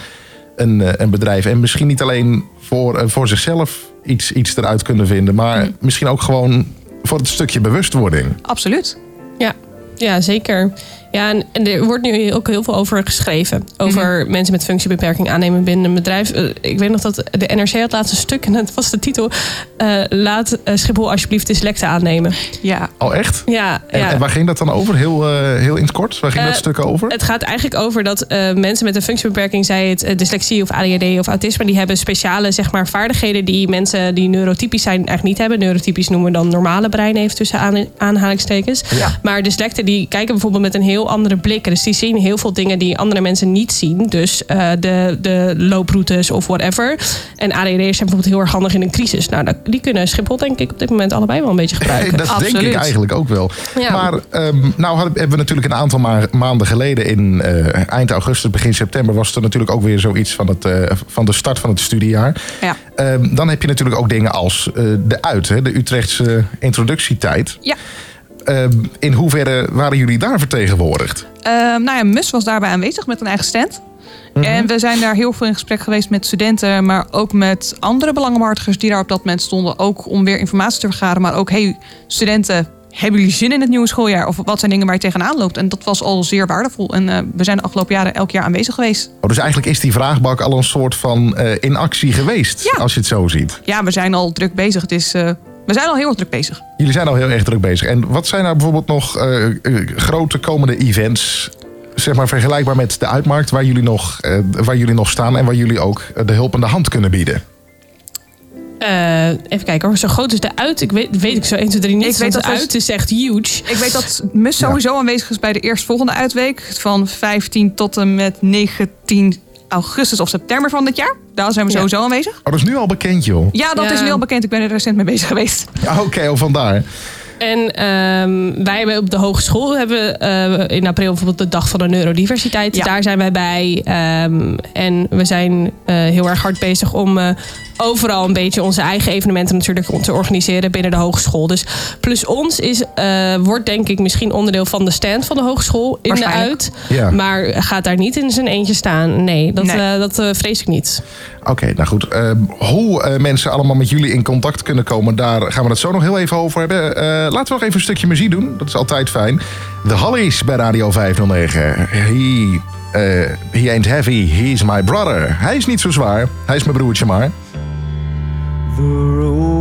een, eh, een bedrijf. En misschien niet alleen voor, eh, voor zichzelf iets, iets eruit kunnen vinden, maar misschien ook gewoon voor het stukje bewustwording. Absoluut. Ja, ja zeker. Ja, en, en er wordt nu ook heel veel over geschreven. Over mensen met functiebeperking aannemen binnen een bedrijf. Eh, ik weet nog dat de NRC had laatst een stuk, en dat was de titel... eh, laat eh, Schiphol alsjeblieft dyslecten aannemen. Ja, Oh, echt? Ja, En, ja. en waar ging dat dan over? Heel, eh, heel in het kort? Waar ging dat stuk over? Het gaat eigenlijk over dat eh, mensen met een functiebeperking, zij het dyslexie of ADHD of autisme, die hebben speciale zeg maar, vaardigheden die mensen die neurotypisch zijn eigenlijk niet hebben. Neurotypisch noemen we dan normale brein even tussen aan, aanhalingstekens. Ja. Maar dyslecten die kijken bijvoorbeeld met een heel andere blik. Dus die zien heel veel dingen die andere mensen niet zien. Dus eh, de, de looproutes of whatever. En ADHD'ers zijn bijvoorbeeld heel erg handig in een crisis. Nou, die kunnen Schiphol denk ik op dit moment allebei wel een beetje gebruiken. dat denk Absoluut. ik eigenlijk ook wel. Ja. Maar ehm, nou hadden, hebben we natuurlijk een aantal ma- maanden geleden... in eh, eind augustus, begin september... was er natuurlijk ook weer zoiets van, het, eh, van de start van het studiejaar. ja. Ehm, dan heb je natuurlijk ook dingen als eh, de UIT, hè, de Utrechtse introductietijd. Ja. Ehm, in hoeverre waren jullie daar vertegenwoordigd? Ehm, nou ja, MUS was daarbij aanwezig met een eigen stand. En we zijn daar heel veel in gesprek geweest met studenten, maar ook met andere belangenbehartigers die daar op dat moment stonden. Ook om weer informatie te vergaren, maar ook, hey, studenten, hebben jullie zin in het nieuwe schooljaar? Of wat zijn dingen waar je tegenaan loopt? En dat was al zeer waardevol. En eh, we zijn de afgelopen jaren elk jaar aanwezig geweest. Oh, dus eigenlijk is die vraagbak al een soort van eh, in actie geweest, Ja. als je het zo ziet. Ja, we zijn al druk bezig. Het is, eh, we zijn al heel erg druk bezig. Jullie zijn al heel erg druk bezig. En wat zijn nou bijvoorbeeld nog eh, eh, grote komende events... Zeg maar vergelijkbaar met de uitmarkt waar jullie, nog, eh, waar jullie nog staan en waar jullie ook de hulp aan de hand kunnen bieden. Eh, even kijken hoor, zo groot is de uit. Ik weet, weet ik zo 1, 2, 3 niet. Ik weet dat de dus- uit is echt huge. Ik weet dat Mus sowieso aanwezig is bij de eerstvolgende uitweek. Van 15 tot en met 19 augustus of september van dit jaar. Daar zijn we Ja. sowieso aanwezig. Oh, dat is nu al bekend, joh. Ja, dat Ja. is nu al bekend. Ik ben er recent mee bezig geweest. Ja, Oké, oh, vandaar. En ehm, wij hebben op de hogeschool hebben eh, in april bijvoorbeeld de dag van de neurodiversiteit. Ja. Daar zijn wij bij. Ehm, en we zijn eh, heel erg hard bezig om eh, overal een beetje onze eigen evenementen natuurlijk te organiseren binnen de hogeschool. Dus plus ons is, eh, wordt denk ik misschien onderdeel van de stand van de hogeschool in de uit. Ja. Maar gaat daar niet in zijn eentje staan. Nee, dat, Nee. eh, dat vrees ik niet. Oké, nou goed. Eh, hoe eh, mensen allemaal met jullie in contact kunnen komen, daar gaan we het zo nog heel even over hebben. Eh, laten we nog even een stukje muziek doen. Dat is altijd fijn. The Hollies bij Radio 509. He, eh, he ain't heavy, he's my brother. Hij is niet zo zwaar, hij is mijn broertje maar. The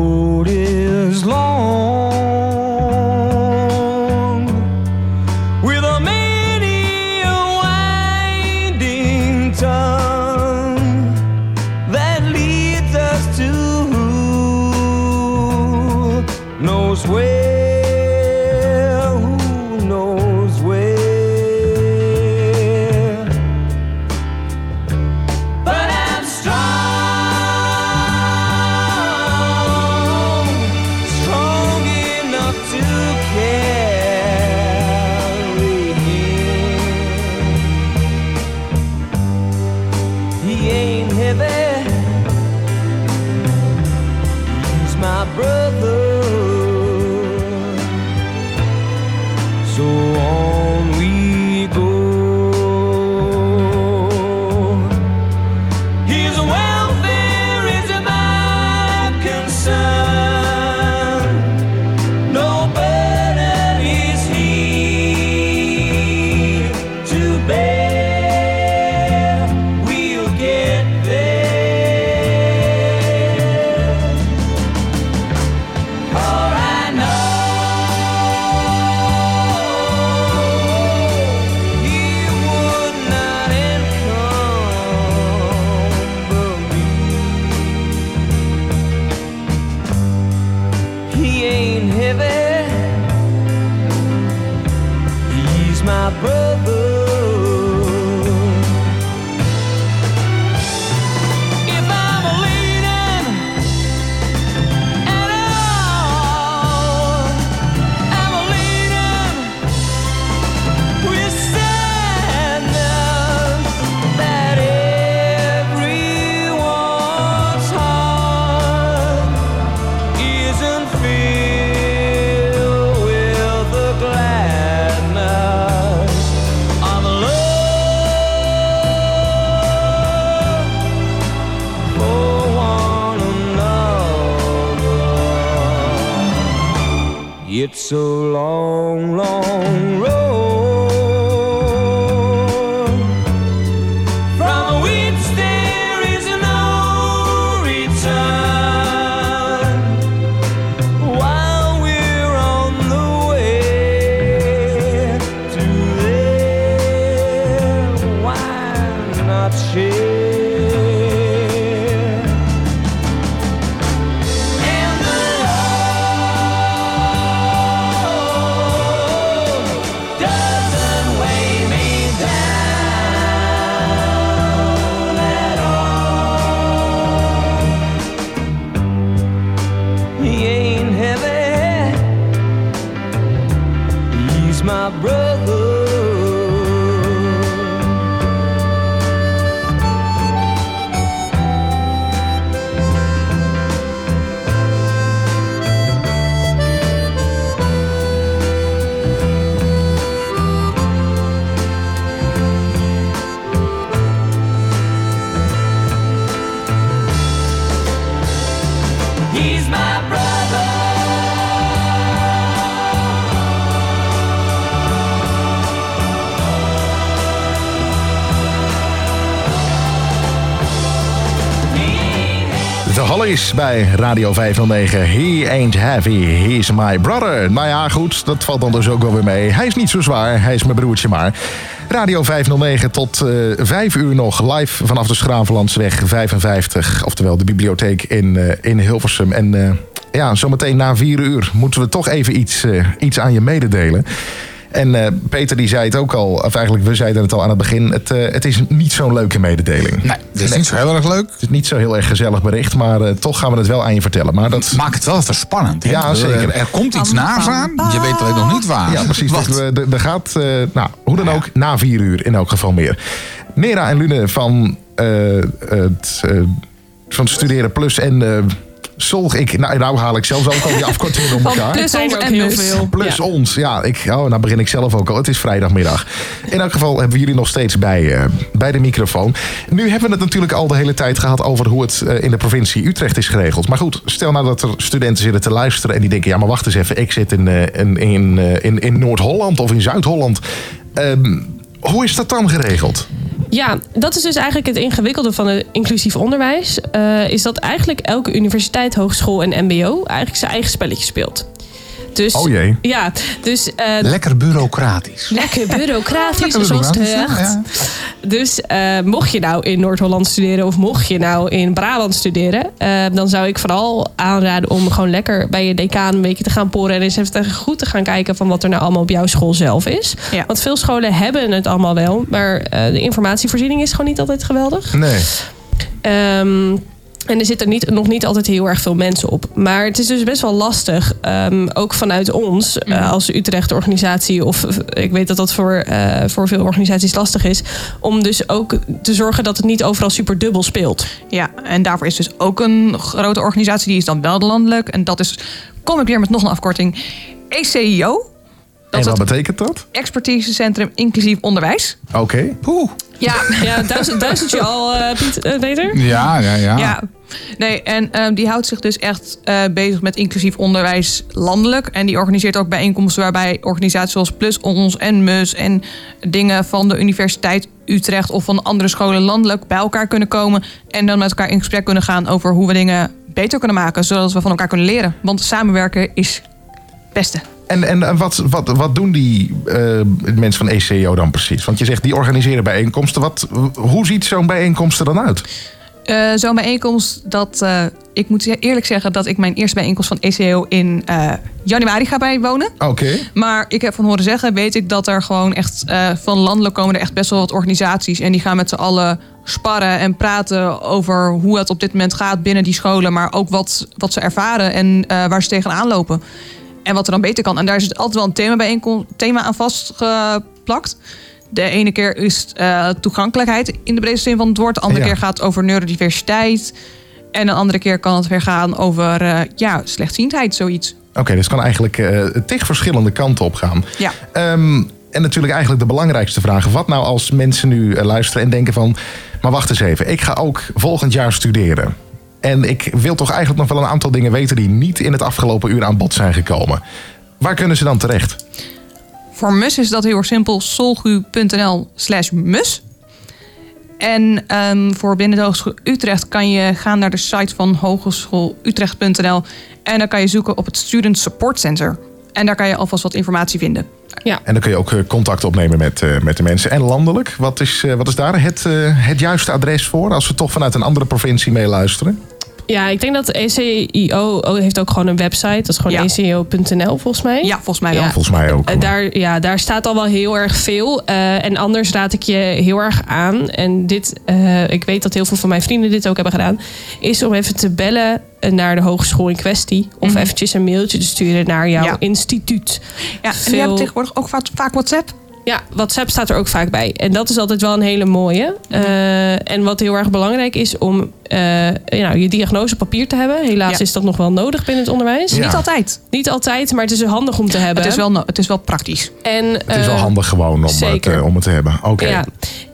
Hollies bij Radio 509. He ain't heavy, he's my brother. Nou ja, goed, dat valt dan dus ook wel weer mee. Hij is niet zo zwaar, hij is mijn broertje maar. Radio 509 tot eh 5 uur nog live vanaf de Schravenlandsweg 55. Oftewel de bibliotheek in, eh, in Hilversum. En eh, ja, zometeen na 4 uur moeten we toch even iets, iets aan je mededelen. En eh, Peter die zei het ook al, of eigenlijk we zeiden het al aan het begin. Het, eh, het is niet zo'n leuke mededeling. Nee, dat is niet zo heel erg leuk. Het is niet zo heel erg gezellig bericht, maar eh, toch gaan we het wel aan je vertellen. Maar dat, Maakt het wel even spannend. hè? Ja, zeker. Er, komt iets naars aan. Je weet alleen nog niet waar. ja, precies. Wat? Er, gaat, eh, nou, hoe dan ook, na vier uur in elk geval meer. Nera en Lune van, eh, het, eh, van Studeren Plus en eh Solg. Ik, nou, nou haal ik zelfs ook al die afkortingen Van elkaar. plus ons en heel veel. Plus Ja. ons. Ja, ik, oh, nou begin ik zelf ook al. Het is vrijdagmiddag. In elk geval hebben we jullie nog steeds bij, eh, bij de microfoon. Nu hebben we het natuurlijk al de hele tijd gehad over hoe het eh, in de provincie Utrecht is geregeld. Maar goed, stel nou dat er studenten zitten te luisteren en die denken: ja, maar wacht eens even, ik zit in, eh, in, in, in, in Noord-Holland of in Zuid-Holland. Ehm, hoe is dat dan geregeld? Ja, dat is dus eigenlijk het ingewikkelde van het inclusief onderwijs. eh, is dat eigenlijk elke universiteit, hogeschool en mbo eigenlijk zijn eigen spelletje speelt. Dus, Oh jee. Ja, dus eh, Lekker bureaucratisch. lekker bureaucratisch, Lekker zoals het heet. ja, Dus eh, mocht je nou in Noord-Holland studeren of mocht je nou in Brabant studeren, eh, dan zou ik vooral aanraden om gewoon lekker bij je decaan een beetje te gaan poren en eens even goed te gaan kijken van wat er nou allemaal op jouw school zelf is. Ja. Want veel scholen hebben het allemaal wel, maar eh, de informatievoorziening is gewoon niet altijd geweldig. Nee. Ehm, en er zitten niet, nog niet altijd heel erg veel mensen op. Maar het is dus best wel lastig, ehm, ook vanuit ons eh, als Utrecht-organisatie... of eh, ik weet dat dat voor, eh, voor veel organisaties lastig is... om dus ook te zorgen dat het niet overal super dubbel speelt. Ja, en daarvoor is dus ook een grote organisatie, die is dan wel landelijk. En dat is, kom ik weer met nog een afkorting, ECIO. Dat en wat betekent dat? Expertisecentrum Inclusief Onderwijs. Oké. Poeh. Ja, Ja, duizend, duizend je al, eh, Piet, Peter? Ja, ja, ja. Ja. Nee, en ehm, die houdt zich dus echt eh, bezig met inclusief onderwijs landelijk. En die organiseert ook bijeenkomsten waarbij organisaties zoals Plus Ons en MUS en dingen van de Universiteit Utrecht of van andere scholen landelijk bij elkaar kunnen komen. En dan met elkaar in gesprek kunnen gaan over hoe we dingen beter kunnen maken, zodat we van elkaar kunnen leren. Want samenwerken is het beste. En, en wat, wat, wat doen die eh, mensen van ECO dan precies? Want je zegt die organiseren bijeenkomsten. Wat, hoe ziet zo'n bijeenkomst er dan uit? Eh, Zo'n bijeenkomst, dat, eh, ik moet eerlijk zeggen dat ik mijn eerste bijeenkomst van ECO in eh, januari ga bijwonen. Oké. Maar ik heb van horen zeggen, weet ik dat er gewoon echt van landelijk komen er echt best wel wat organisaties. En die gaan met z'n allen sparren en praten over hoe het op dit moment gaat binnen die scholen. Maar ook wat, wat ze ervaren en waar ze tegenaan lopen. En wat er dan beter kan. En daar is altijd wel een thema, bijeenkom- thema aan vastgeplakt. De ene keer is eh, toegankelijkheid in de breedste zin van het woord. De andere Ja. keer gaat het over neurodiversiteit. En een andere keer kan het weer gaan over eh, ja, slechtziendheid, zoiets. Oké, dus het kan eigenlijk tig verschillende kanten op gaan. Ja. Ehm, en natuurlijk eigenlijk de belangrijkste vraag. Wat nou als mensen nu luisteren en denken van... maar wacht eens even, ik ga ook volgend jaar studeren. En ik wil toch eigenlijk nog wel een aantal dingen weten... die niet in het afgelopen uur aan bod zijn gekomen. Waar kunnen ze dan terecht? Voor mus is dat heel erg simpel. solgu.nl slash mus. En ehm, voor binnen de Hogeschool Utrecht kan je gaan naar de site van hogeschoolutrecht.nl. En dan kan je zoeken op het Student Support Center. En daar kan je alvast wat informatie vinden. Ja. En dan kun je ook eh, contact opnemen met, eh, met de mensen. En landelijk, wat is, eh, wat is daar het, eh, het juiste adres voor... als we toch vanuit een andere provincie meeluisteren? Ja, ik denk dat ECIO heeft ook gewoon een website. Dat is gewoon Ja. ECIO.nl volgens mij. Ja, volgens mij wel. Ja. Volgens mij ook. Eh, daar, ja, daar staat al wel heel erg veel. Eh, en anders raad ik je heel erg aan. En dit, eh, ik weet dat heel veel van mijn vrienden dit ook hebben gedaan. Is om even te bellen naar de hogeschool in kwestie. Of Mhm. eventjes een mailtje te sturen naar jouw Ja. instituut. Ja, en Veel- die hebben tegenwoordig ook vaak, vaak WhatsApp. Ja, WhatsApp staat er ook vaak bij. En dat is altijd wel een hele mooie. Eh, en wat heel erg belangrijk is om eh, nou, je diagnose op papier te hebben. Helaas Ja. is dat nog wel nodig binnen het onderwijs. Ja. Niet altijd. Niet altijd, maar het is handig om te hebben. Het is, wel, no- het is wel praktisch. en, Het is wel eh, handig gewoon om, het, zeker. eh, om het te hebben. Oké. Ja,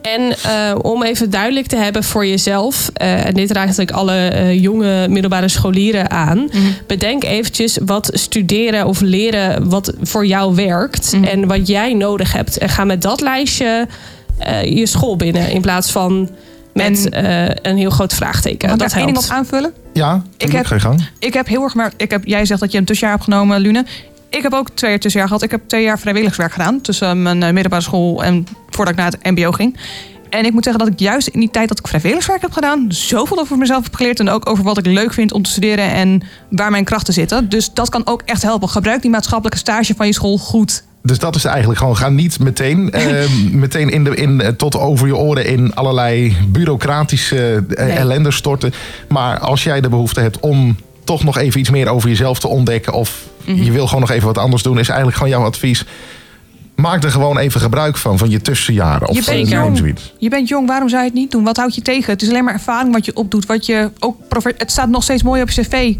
en eh, om even duidelijk te hebben voor jezelf, eh, en dit raakt eigenlijk alle eh, jonge middelbare scholieren aan, bedenk eventjes wat studeren of leren wat voor jou werkt en wat jij nodig hebt. En ga met dat lijstje eh, je school binnen in plaats van Met En- eh, een heel groot vraagteken. Mag ik dat daar één ding op aanvullen? Ja, Ik heb- ga je gang. Ik heb heel erg gemerkt, ik heb, jij zegt dat je een tussenjaar hebt genomen, Lune. Ik heb ook twee jaar tussenjaar gehad. Ik heb twee jaar vrijwilligerswerk gedaan tussen mijn eh, middelbare school en voordat ik naar het MBO ging. En ik moet zeggen dat ik juist in die tijd dat ik vrijwilligerswerk heb gedaan, zoveel over mezelf heb geleerd. En ook over wat ik leuk vind om te studeren en waar mijn krachten zitten. Dus dat kan ook echt helpen. Gebruik die maatschappelijke stage van je school goed. Dus dat is eigenlijk gewoon, ga niet meteen, eh, meteen in de, in, eh, tot over je oren in allerlei bureaucratische eh, Nee. ellende storten. Maar als jij de behoefte hebt om toch nog even iets meer over jezelf te ontdekken... of Mhm. je wil gewoon nog even wat anders doen, is eigenlijk gewoon jouw advies... Maak er gewoon even gebruik van, van je tussenjaren. Of Je bent eh, jong. zoiets. Je bent jong, waarom zou je het niet doen? Wat houdt je tegen? Het is alleen maar ervaring wat je opdoet. Wat je ook het staat nog steeds mooi op je cv. Ja,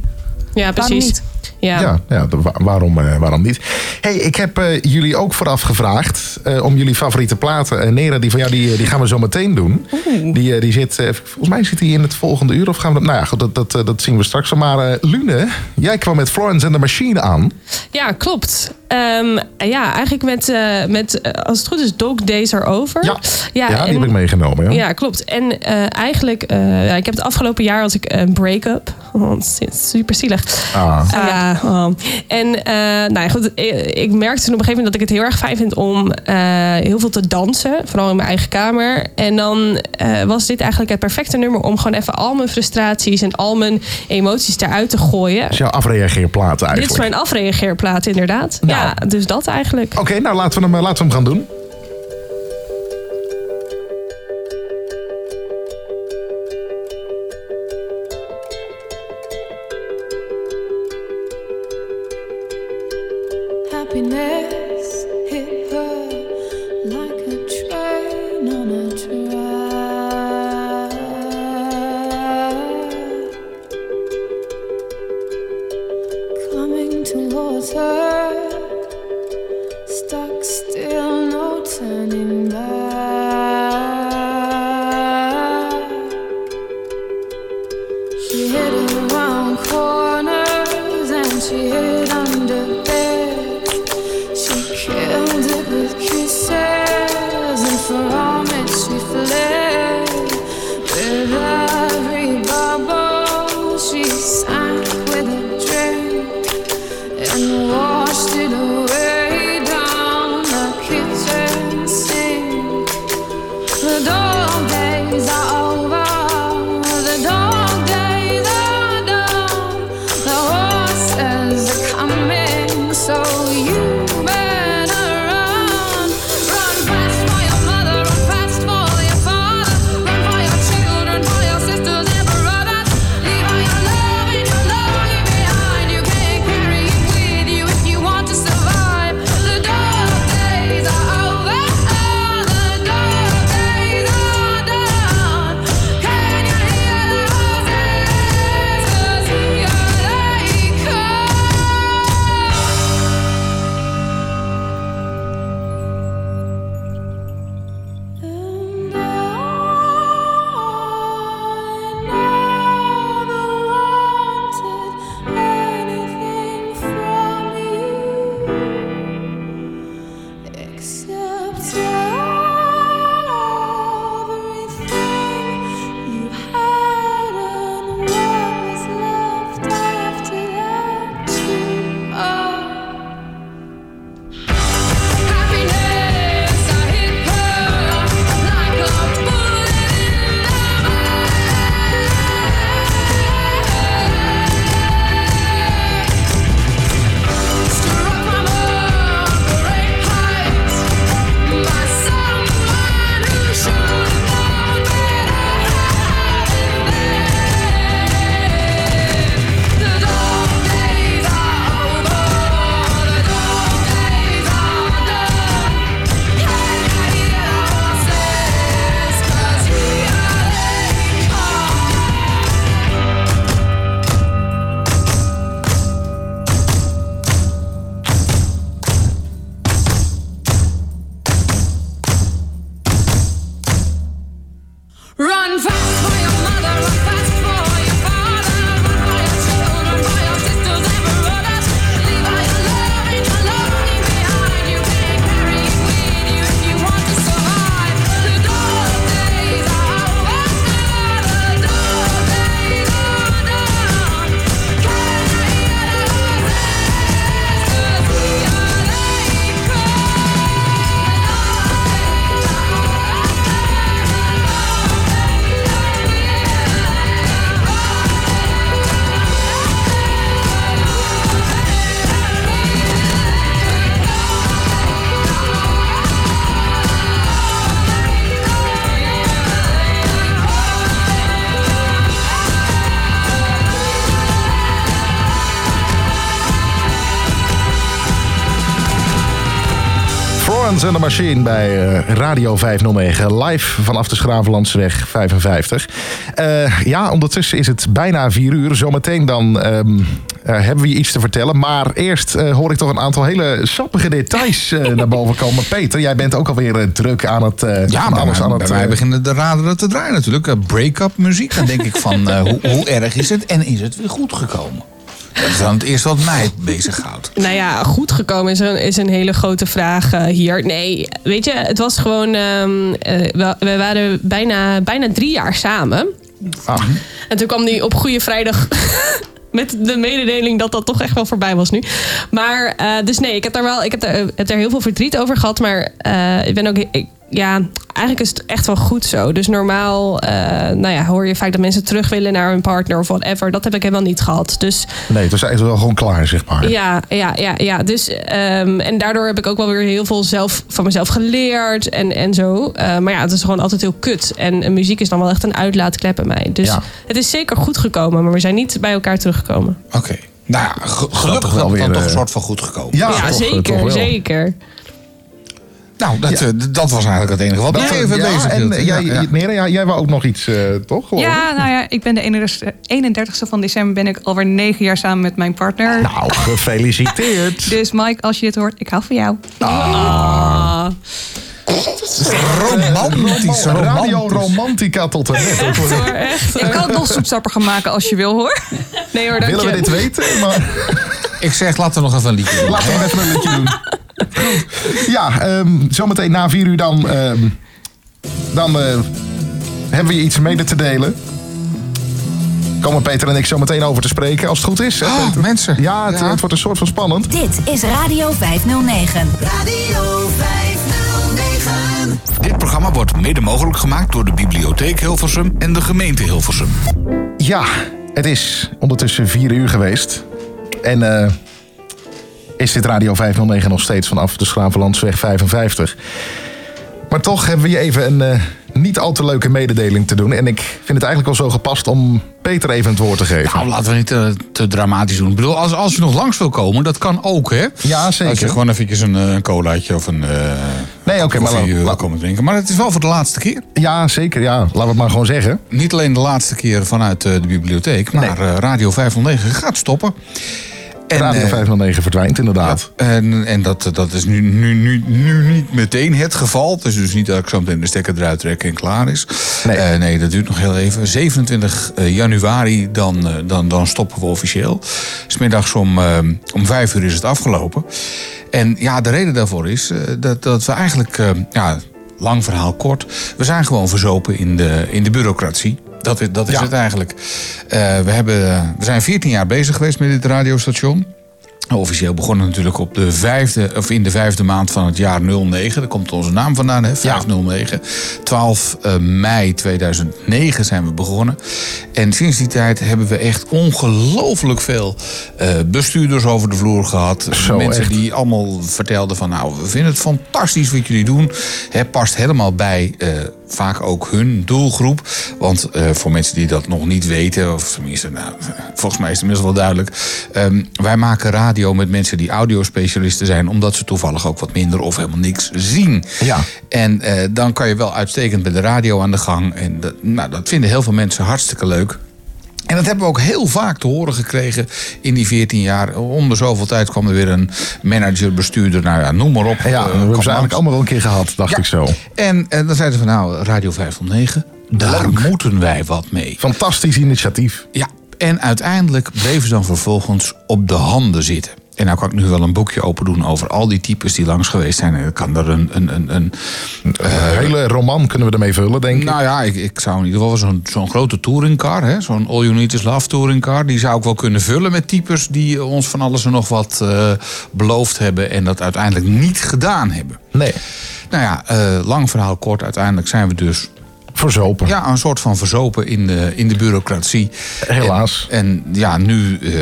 Waarom precies. niet? Ja. Ja, ja de- wa- waarom, eh, waarom niet? hey, ik heb eh, jullie ook vooraf gevraagd eh, om jullie favoriete platen. Nera, die van jou, die, die gaan we zo meteen doen. Die, die zit, volgens mij zit hij in het volgende uur. Of gaan we dat, nou ja, goed, dat, dat, dat zien we straks. Maar Lune, jij kwam met Florence and the Machine aan. Ja, klopt. Ehm, ja, eigenlijk met, met als het goed is, Dog Days Are Over. Ja, ja, die en- heb ik meegenomen. Ja. Ja, klopt. En eigenlijk, ja, ik heb het afgelopen jaar had ik een break-up. Het is super zielig. Ah. Ah, oh. En eh, nou ja, goed, ik, ik merkte toen op een gegeven moment dat ik het heel erg fijn vind om eh, heel veel te dansen. Vooral in mijn eigen kamer. En dan eh, was dit eigenlijk het perfecte nummer om gewoon even al mijn frustraties en al mijn emoties eruit te gooien. Is jouw afreageerplaat Dit is eigenlijk. mijn afreageerplaat, inderdaad. Nou. Ja, dus dat eigenlijk. Oké, nou laten we, hem, eh, laten we hem gaan doen. Happiness Florence and the Machine bij eh, Radio 509. Live vanaf de Schravenlandseweg 55. Eh, ja, ondertussen is het bijna vier uur. Zometeen dan ehm, eh, hebben we je iets te vertellen. Maar eerst hoor ik toch een aantal hele sappige details naar boven komen. Peter, jij bent ook alweer druk aan het... Ja, maar alles aan bij eh, beginnen de raderen te draaien natuurlijk. Break-up muziek. Dan denk ik van, hoe, hoe erg is het? En is het weer goed gekomen? Dat is dan het eerste wat mij bezighoudt. Nou ja, goed gekomen is een, is een hele grote vraag eh, hier. Nee, weet je, het was gewoon. ehm, eh, we, we waren bijna, bijna drie jaar samen. ah, En toen kwam die op Goede Vrijdag. Met de mededeling dat dat toch echt wel voorbij was nu. Maar, eh, dus nee, ik heb daar wel ik heb daar, heb daar heel veel verdriet over gehad. Maar ik ben ook. Ik, ja, eigenlijk is het echt wel goed zo. Dus normaal eh, nou ja, hoor je vaak dat mensen terug willen naar hun partner of whatever. Dat heb ik helemaal niet gehad. Dus nee, het was eigenlijk wel gewoon klaar, zeg maar. ja, ja, ja, ja. Dus, ehm, en daardoor heb ik ook wel weer heel veel zelf, van mezelf geleerd en, en zo. Eh, maar ja, het is gewoon altijd heel kut. En muziek is dan wel echt een uitlaatklep bij mij. Dus Ja. het is zeker goed gekomen, maar we zijn niet bij elkaar teruggekomen. Oké. Nou ja, ge- gelukkig wel dan, weer, dan toch een eh, soort van goed gekomen. Ja, Ja, toch, zeker, toch zeker. Nou, dat, Ja. eh, dat was eigenlijk het enige wat mij eh, even ja, bezig en eh, jij, Ja, ja. Nere, ja, jij wou ook nog iets, eh, toch? geloof? Ja, nou ja, ik ben de 31ste 31ste van december ben ik alweer negen jaar samen met mijn partner. Nou, gefeliciteerd. Dus Mike, als je dit hoort, ik hou van jou. Ah. Romantisch, Radio. Romantica tot en met. Echt hoor, echt. Ik kan het nog soepsapper gaan maken als je wil hoor. Nee hoor, dank Willen we je. dit weten? Maar Ik zeg, laten we nog even een liedje doen. laten we even een liedje doen. Ja, ehm, zometeen na vier uur dan, ehm, dan eh, hebben we je iets mede te delen. Komen Peter en ik zo meteen over te spreken, als het goed is. hè, Ah, Peter? mensen. Ja, het, Ja. het wordt een soort van spannend. Dit is Radio 509. Radio 509. Dit programma wordt mede mogelijk gemaakt door de Bibliotheek Hilversum en de gemeente Hilversum. Ja, het is ondertussen vier uur geweest. En eh, is dit Radio 509 nog steeds vanaf de Schravenlandsweg 55. Maar toch hebben we je even een eh, niet al te leuke mededeling te doen. En ik vind het eigenlijk wel zo gepast om Peter even het woord te geven. Nou, laten we niet te, te dramatisch doen. Ik bedoel, als, als je nog langs wil komen, dat kan ook, hè? Ja, zeker. Als je gewoon eventjes een, eh, een colaatje of een eh Nee, oké, maar koffie la- wil la- komen drinken. Maar het is wel voor de laatste keer. Ja, zeker. Ja, laten we het maar gewoon zeggen. Niet alleen de laatste keer vanuit eh, de bibliotheek, maar Nee. eh, Radio 509 gaat stoppen. En, Radio eh, 509 verdwijnt inderdaad. En, en dat, dat is nu, nu, nu, nu niet meteen het geval. Het is dus niet dat ik zo meteen de stekker eruit trek en klaar is. Nee. Nee, nee dat duurt nog heel even. 27 januari, dan, eh, dan, dan stoppen we officieel. Smiddags om, eh, om vijf uur is het afgelopen. En ja, de reden daarvoor is eh, dat, dat we eigenlijk... eh, ja, lang verhaal kort. We zijn gewoon verzopen in de, in de bureaucratie. Dat, is- dat is Ja. het eigenlijk. Eh, we, hebben, we zijn 14 jaar bezig geweest met dit radiostation. Officieel begonnen natuurlijk op de vijfde, of in de vijfde maand van het jaar 09. Daar komt onze naam vandaan, hè? 509. 12 eh, mei 2009 zijn we begonnen. En sinds die tijd hebben we echt ongelooflijk veel eh, bestuurders over de vloer gehad. Zo, Mensen echt. die allemaal vertelden van... nou, we vinden het fantastisch wat jullie doen. Het past helemaal bij eh, vaak ook hun doelgroep. Want eh, voor mensen die dat nog niet weten... of tenminste, nou, volgens mij is het inmiddels wel duidelijk... ehm, wij maken radio met mensen die audiospecialisten zijn... omdat ze toevallig ook wat minder of helemaal niks zien. Ja. En eh, dan kan je wel uitstekend met de radio aan de gang. En dat, nou, dat vinden heel veel mensen hartstikke leuk. En dat hebben we ook heel vaak te horen gekregen in die 14 jaar. Om de zoveel tijd kwam er weer een manager, bestuurder, nou ja, noem maar op. Ja, Eh, we hebben ze eigenlijk allemaal wel een keer gehad, dacht Ja. ik zo. En, eh, dan zeiden ze van nou, Radio 509, daar moeten wij wat mee. Fantastisch initiatief. Ja, en uiteindelijk bleven ze dan vervolgens op de handen zitten. En nou kan ik nu wel een boekje open doen over al die types die langs geweest zijn. En ik kan er een, een, een, een Een hele roman kunnen we ermee vullen, denk ik. Nou ja, ik, ik zou in ieder geval zo'n zo'n grote touringcar, zo'n All You Need Is Love touringcar, die zou ik wel kunnen vullen met types die ons van alles en nog wat eh, beloofd hebben en dat uiteindelijk niet gedaan hebben. Nee, Nou ja, eh, lang verhaal kort, uiteindelijk zijn we dus verzopen. ja, een soort van verzopen in de, in de bureaucratie. Helaas. En, en ja, nu eh,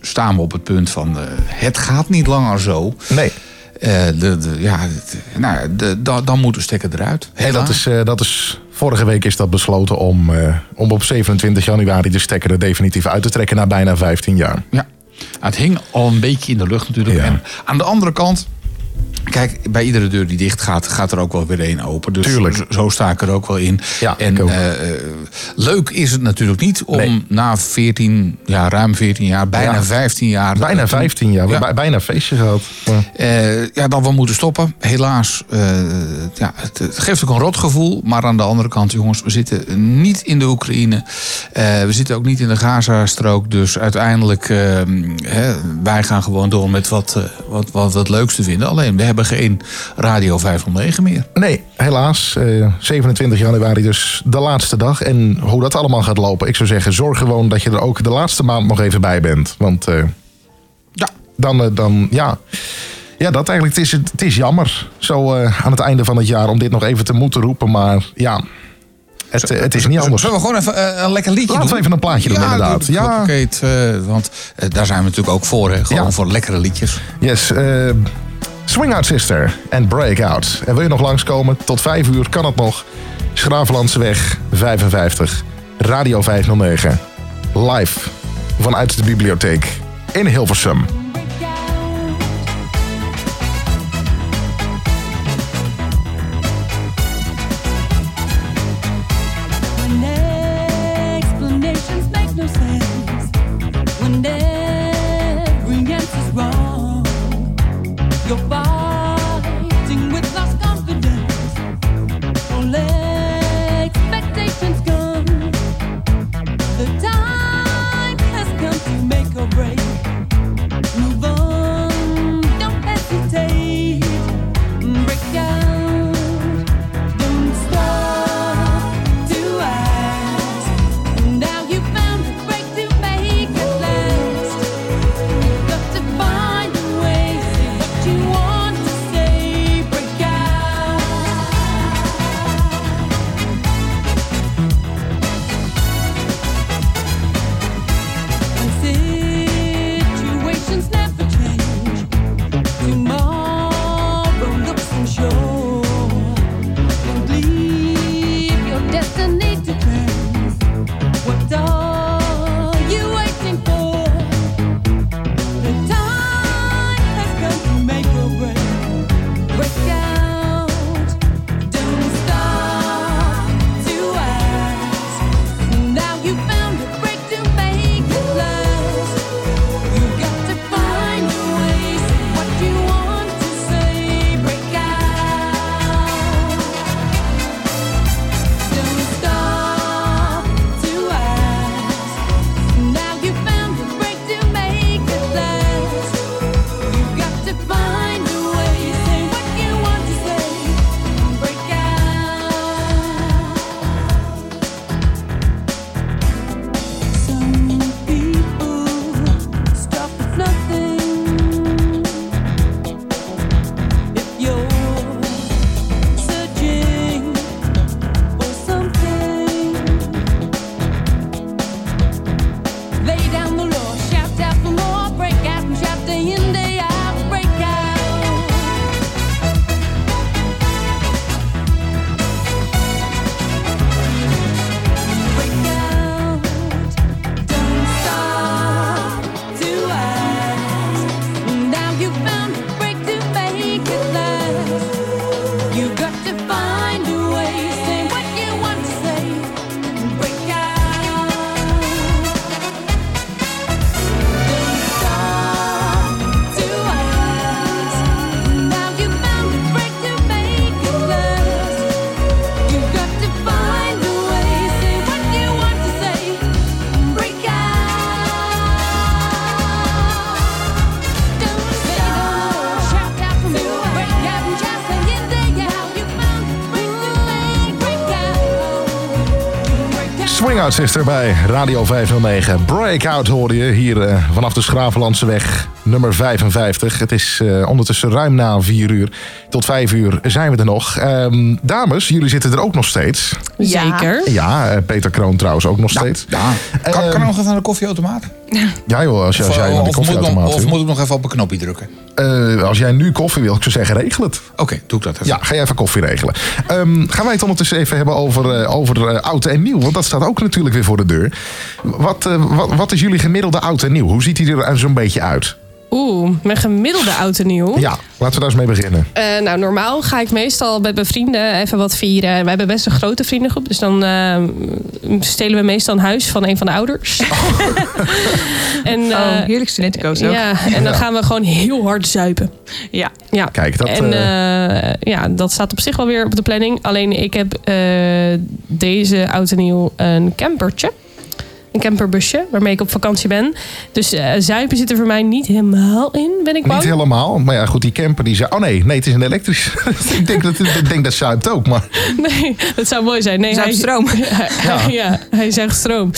staan we op het punt van eh, het gaat niet langer zo. Nee. Eh, de, de, ja, nou, da- dan moet de stekker eruit. Dat is, dat is, vorige week is dat besloten om, om op 27 januari de stekker er definitief uit te trekken na bijna 15 jaar. Ja, het hing al een beetje in de lucht natuurlijk. Ja. En aan de andere kant, Kijk, bij iedere deur die dicht gaat, gaat er ook wel weer één open. Dus Tuurlijk. Zo, zo sta ik er ook wel in. Ja, en eh, eh, leuk is het natuurlijk niet om Nee. na 14, ja, ruim 14 jaar, bijna Ja. 15 jaar. Bijna eh, 15 jaar. We Ja. hebben bij- bijna feestje gehad. Ja. eh, ja, dan we moeten stoppen. Helaas, eh, ja, het, het geeft ook een rotgevoel. Maar aan de andere kant, jongens, we zitten niet in de Oekraïne. Eh, we zitten ook niet in de Gaza-strook. Dus uiteindelijk, eh, hè, wij gaan gewoon door met wat, eh, wat, wat we het leukste vinden. Alleen, we hebben geen Radio 509 meer. Nee, helaas. eh, 27 januari dus de laatste dag. En hoe dat allemaal gaat lopen, ik zou zeggen, zorg gewoon dat je er ook de laatste maand nog even bij bent. Want eh, Ja, dan, eh, dan ja. Ja, dat eigenlijk. Het is, het is jammer zo eh, aan het einde van het jaar om dit nog even te moeten roepen. Maar ja, het, eh, het is niet anders. Zullen we gewoon even eh, een lekker liedje Laten we doen? even een plaatje doen, inderdaad. doe- Ja. oké, het, eh, want eh, daar zijn we natuurlijk ook voor. Hè? Gewoon Ja. voor lekkere liedjes. Yes, eh, Swing Out Sister en Breakout. En wil je nog langskomen? Tot 5 uur kan het nog. Schravenlandseweg 55, Radio 509. Live vanuit de bibliotheek in Hilversum. Break out. Swing Out Sister bij Radio 509. Breakout hoorde je hier eh, vanaf de Schravenlandseweg nummer 55. Het is eh, ondertussen ruim na 4 uur. Tot 5 uur zijn we er nog. Ehm, dames, jullie zitten er ook nog steeds. Zeker. Ja, eh, Peter Kroon trouwens ook nog steeds. Ja. Kan, kan Ehm, er nog even aan de koffieautomaat? Ja joh, als, je- als jij naar de ik koffieautomaat of moet ik nog even op een knopje drukken? Eh, als jij nu koffie wil, ik zou zeggen regel het. Oké, doe ik dat even. Ja, ga je even koffie regelen. Ehm, gaan wij het ondertussen even hebben over, eh, over eh, oud en nieuw? Want dat staat ook natuurlijk weer voor de deur. Wat, eh, wat, wat is jullie gemiddelde oud en nieuw? Hoe ziet hij er zo'n beetje uit? Oeh, mijn gemiddelde oud en nieuw. Ja, laten we daar eens mee beginnen. Eh, nou, normaal ga ik meestal met mijn vrienden even wat vieren. We hebben best een grote vriendengroep. Dus dan eh, stelen we meestal een huis van een van de ouders. en, Oh, eh, heerlijk studentenkoos ook. ja, en dan Ja. gaan we gewoon heel hard zuipen. Ja. Ja. Kijk, dat, en eh, eh, ja, dat staat op zich wel weer op de planning. Alleen ik heb eh, deze oud en nieuw een campertje. Een camperbusje waarmee ik op vakantie ben. Dus eh, zuipen zit er voor mij niet helemaal in, ben ik bang. Niet helemaal, maar ja, goed, die camper die zei... Oh nee, nee, het is een elektrisch. ik denk dat, ik denk dat zuipt ook, maar... Nee, dat zou mooi zijn. Nee, Zuipt hij, stroom. Ja, ja, hij zegt stroom.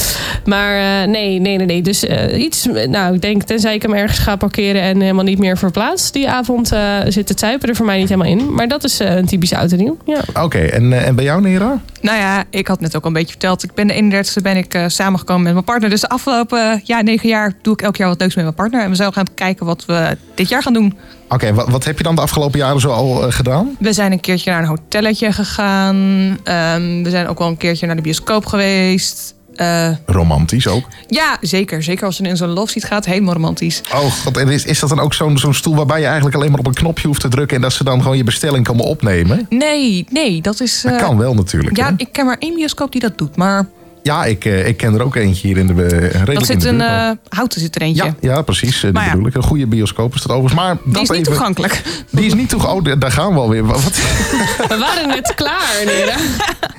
Maar eh, nee, nee, nee, nee. Dus eh, iets, nou, ik denk, tenzij ik hem ergens ga parkeren en helemaal niet meer verplaats. Die avond eh, zit het zuipen er voor mij niet helemaal in. Maar dat is eh, een typische auto nieuw. Ja. Oké, en, eh, en bij jou, Nera? Nou ja, ik had net ook al een beetje verteld. Ik ben de 31ste ben ik eh, samengekomen met mijn partner. Dus de afgelopen eh, ja, negen jaar doe ik elk jaar wat leuks met mijn partner. En we zijn gaan kijken wat we dit jaar gaan doen. Oké, wat, wat heb je dan de afgelopen jaren zo al eh, gedaan? We zijn een keertje naar een hotelletje gegaan. Ehm, we zijn ook wel een keertje naar de bioscoop geweest. Eh, Romantisch ook. ja, zeker. Zeker als je in zo'n love seat gaat. Helemaal romantisch. Oh god, en is, is dat dan ook zo'n zo'n stoel waarbij je eigenlijk alleen maar op een knopje hoeft te drukken... en dat ze dan gewoon je bestelling komen opnemen? Nee, nee, dat is... Dat eh, kan wel natuurlijk. Ja, hè? ik ken maar één bioscoop die dat doet. Maar ja ik, eh, ik ken er ook eentje hier in de eh, redelijk dat zit een... eh houten zit er eentje. ja, ja, precies. Die Maar ja. bedoel ik. Een goede bioscoop is dat overigens. Maar Die dat is niet even, toegankelijk. Die is niet toegankelijk. Oh, daar gaan we alweer. Wat? We waren net klaar.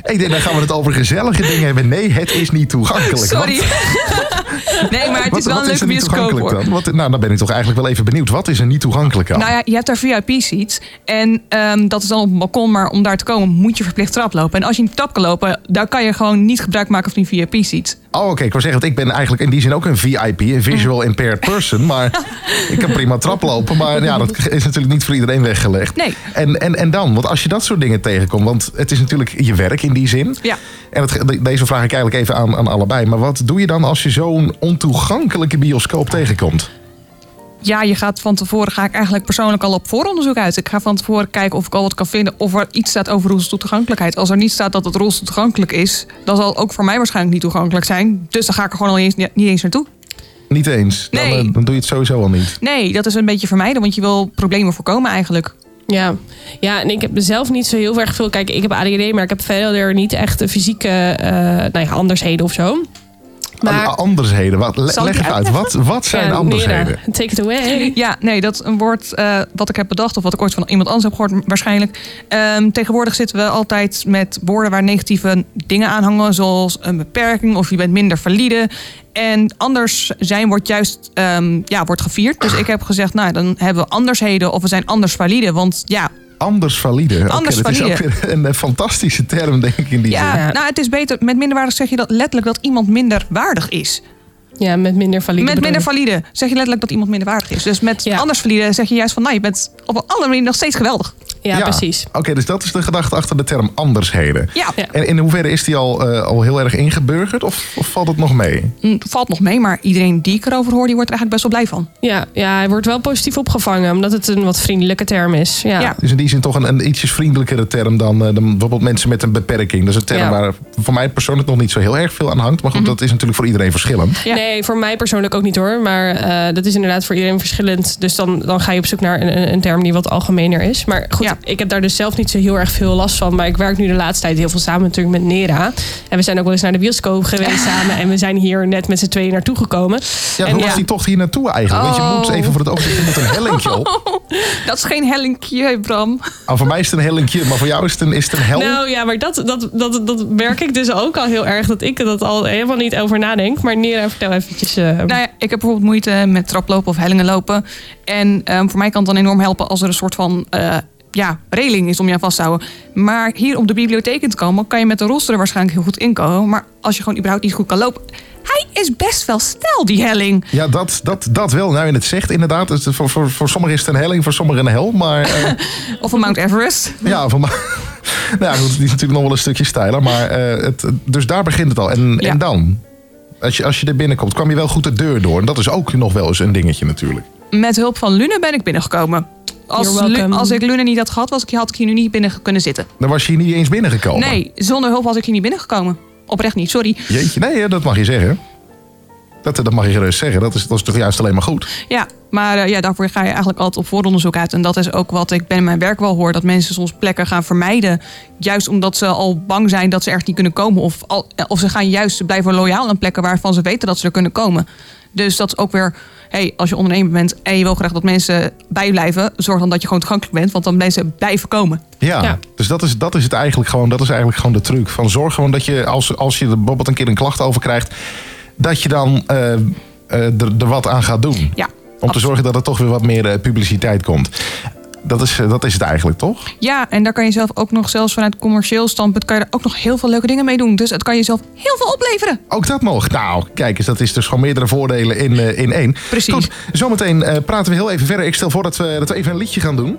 Ik denk, dan gaan we het over gezellige dingen hebben. Nee, het is niet toegankelijk. Sorry. Nee, maar het wat- is wel een leuke bioscoop hoor. dan? Wat, nou, dan ben ik toch eigenlijk wel even benieuwd. Wat is er niet toegankelijk aan? Nou ja, je hebt daar VIP-seats. En ehm, dat is dan op een balkon. Maar om daar te komen moet je verplicht trap lopen. En als je niet trap kan lopen, daar kan je gewoon niet gebruik maken die VIP-seats. Oh, oké. Ik wou zeggen, want ik ben eigenlijk in die zin ook een VIP, een visual impaired person. Maar ik kan prima traplopen. Maar ja, dat is natuurlijk niet voor iedereen weggelegd. Nee. En, en, en dan? Want als je dat soort dingen tegenkomt, want het is natuurlijk je werk in die zin. Ja. En het, de- deze vraag ik eigenlijk even aan, aan allebei. Maar wat doe je dan als je zo'n ontoegankelijke bioscoop tegenkomt? Ja, je gaat van tevoren, ga ik eigenlijk persoonlijk al op vooronderzoek uit. Ik ga van tevoren kijken of ik al wat kan vinden of er iets staat over rolstoeltoegankelijkheid. Als er niet staat dat het rolstoel toegankelijk is, dan zal het ook voor mij waarschijnlijk niet toegankelijk zijn. Dus dan ga ik er gewoon al eens, niet eens naartoe. Niet eens. Dan, Nee. eh, dan doe je het sowieso al niet. Nee, dat is een beetje vermijden, want je wil problemen voorkomen eigenlijk. Ja. ja, en ik heb zelf niet zo heel erg veel... Kijk, ik heb ADHD, maar ik heb verder niet echt de fysieke eh nou ja, andersheden of zo. Maar, An- Andersheden. Wat, leg het uit. Wat, wat zijn Ja, andersheden? Take it away. Ja, nee, dat is een woord eh, wat ik heb bedacht of wat ik ooit van iemand anders heb gehoord waarschijnlijk. Ehm, tegenwoordig zitten we altijd met woorden waar negatieve dingen aan hangen, zoals een beperking of je bent minder valide. En anders zijn wordt juist ehm, ja, wordt gevierd. Dus ik heb gezegd, nou, dan hebben we andersheden of we zijn anders valide. Want ja, Anders valide. Anders dat is ook valide. weer een, eh, fantastische term, denk ik, in die ja, zin. Nou, het is beter. Met minderwaardig zeg je dat letterlijk dat iemand minder waardig is. Ja, met minder valide. Met minder valide zeg je letterlijk dat iemand minder waardig is. Dus met Ja. anders valide zeg je juist van, nou, je bent op een andere manier nog steeds geweldig. Ja, precies. Oké, dus dat is de gedachte achter de term andersheden. Ja, Ja. En in hoeverre is die al, eh, al heel erg ingeburgerd of, of valt het nog mee? Mm, valt nog mee, maar iedereen die ik erover hoor, die wordt er eigenlijk best wel blij van. Ja, ja, hij wordt wel positief opgevangen, omdat het een wat vriendelijke term is. Ja. Ja. Dus in die zin toch een, een ietsjes vriendelijkere term dan, eh, dan bijvoorbeeld mensen met een beperking. Dat is een term Ja. waar voor mij persoonlijk nog niet zo heel erg veel aan hangt. Maar goed, dat is natuurlijk voor iedereen verschillend. Ja. Nee, voor mij persoonlijk ook niet hoor. Maar eh, dat is inderdaad voor iedereen verschillend. Dus dan, dan ga je op zoek naar een, een- een term die wat algemener is. Maar goed, Ja. ik heb daar dus zelf niet zo heel erg veel last van. Maar ik werk nu de laatste tijd heel veel samen natuurlijk met Nera. En we zijn ook wel eens naar de bioscoop geweest samen. En we zijn hier net met z'n tweeën naartoe gekomen. Ja, En hoe was die tocht hier naartoe eigenlijk? Want je Oh. moet even voor het oog, je moet een hellinkje op. Dat is geen hellinkje, Bram. Oh, voor mij is het een hellinkje, maar voor jou is het een, is het een hel. Nou ja, maar dat, dat, dat, dat merk ik dus ook al heel erg. Dat ik er dat al helemaal niet over nadenk. Maar Nera, vertel eventjes. eh, Nou ja, ik heb bijvoorbeeld moeite met traplopen of hellingen lopen. En ehm, voor mij kan het dan enorm helpen als er een soort van eh, ja, reling is om je aan vast te houden. Maar hier op de bibliotheek in te komen, kan je met de rolstoel er waarschijnlijk heel goed inkomen. Maar als je gewoon überhaupt niet goed kan lopen. Hij is best wel stijl, die helling. Ja, dat, dat, dat wel. Nou, in het zegt inderdaad. Het, voor, voor, voor sommigen is het een helling, voor sommigen een hel. Maar eh, Of een Mount Everest. ja, mij... Nou ja, goed, die is natuurlijk nog wel een stukje steiler. Maar, eh, het, dus daar begint het al. En, Ja. en dan? Als je, als je er binnenkomt, kwam je wel goed de deur door. En dat is ook nog wel eens een dingetje natuurlijk. Met hulp van Lune ben ik binnengekomen. Als, Lu- als ik Lune niet had gehad, was ik, had ik hier nu niet binnen kunnen zitten. Dan was je hier niet eens binnengekomen. Nee, zonder hulp was ik hier niet binnengekomen. Oprecht niet, sorry. Jeetje, nee, dat mag je zeggen. Dat, dat mag je gerust zeggen. Dat is, dat is toch juist alleen maar goed. Ja, maar eh, ja, daarvoor ga je eigenlijk altijd op vooronderzoek uit. En dat is ook wat ik bij mijn werk wel hoor. Dat mensen soms plekken gaan vermijden. Juist omdat ze al bang zijn dat ze echt niet kunnen komen. Of, al, of ze gaan juist blijven loyaal aan plekken waarvan ze weten dat ze er kunnen komen. Dus dat is ook weer... Hey, als je ondernemer bent en je wil graag dat mensen bijblijven... zorg dan dat je gewoon toegankelijk bent. Want dan mensen blijven komen. Ja, Ja. dus dat is, dat is het eigenlijk gewoon. Dat is eigenlijk gewoon de truc. Van zorg gewoon dat je, als, als je er bijvoorbeeld een keer een klacht over krijgt... dat je dan eh, eh, er, er wat aan gaat doen. Ja, Om te zorgen dat er toch weer wat meer eh, publiciteit komt. Dat is, dat is het eigenlijk, toch? Ja, en daar kan je zelf ook nog, zelfs vanuit commercieel standpunt... kan je er ook nog heel veel leuke dingen mee doen. Dus het kan jezelf heel veel opleveren. Ook dat nog. Nou, kijk eens, dat is dus gewoon meerdere voordelen in, eh, in één. Precies. Goed, zometeen eh, praten we heel even verder. Ik stel voor dat we, dat we even een liedje gaan doen.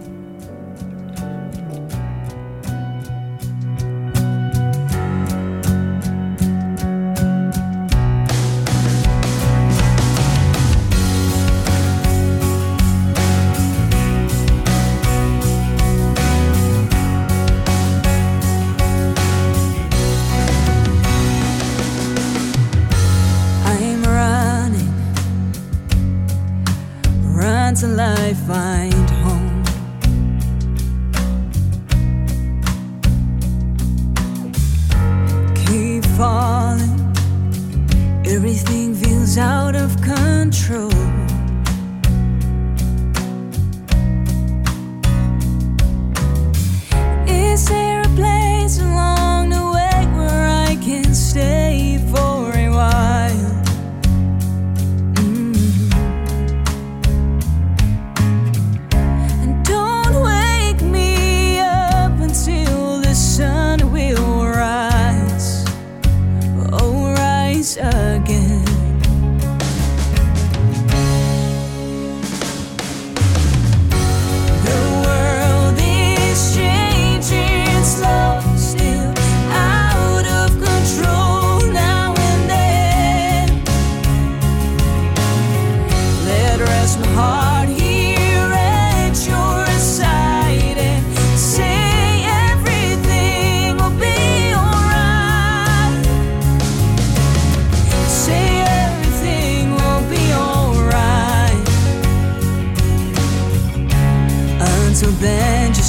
I find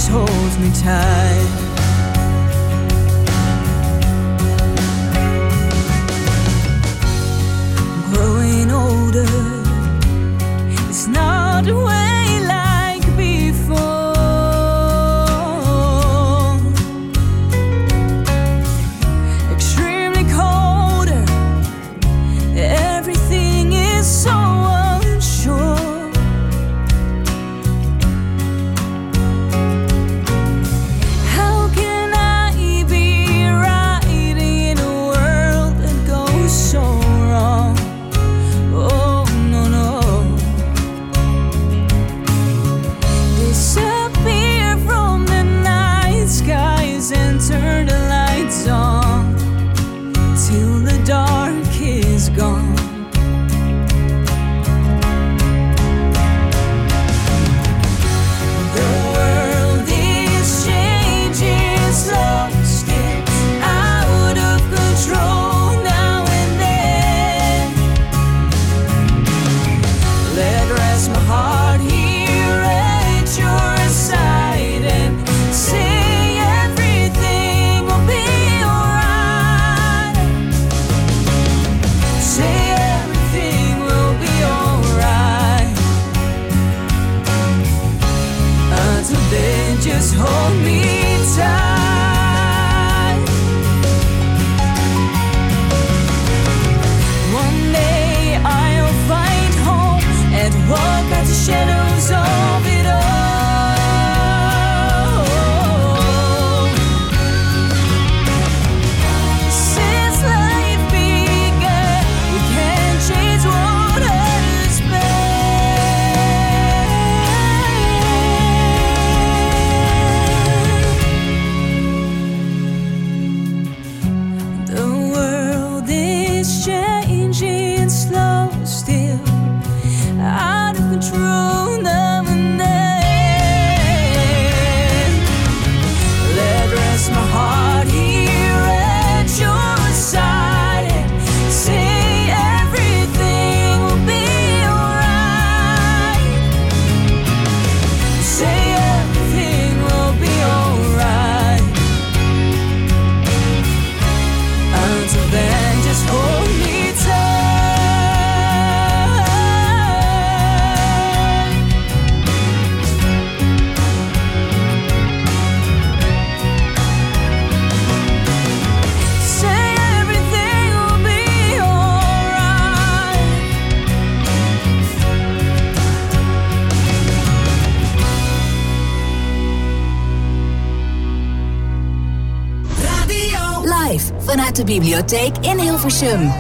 holds me tight. Bibliotheek in Hilversum.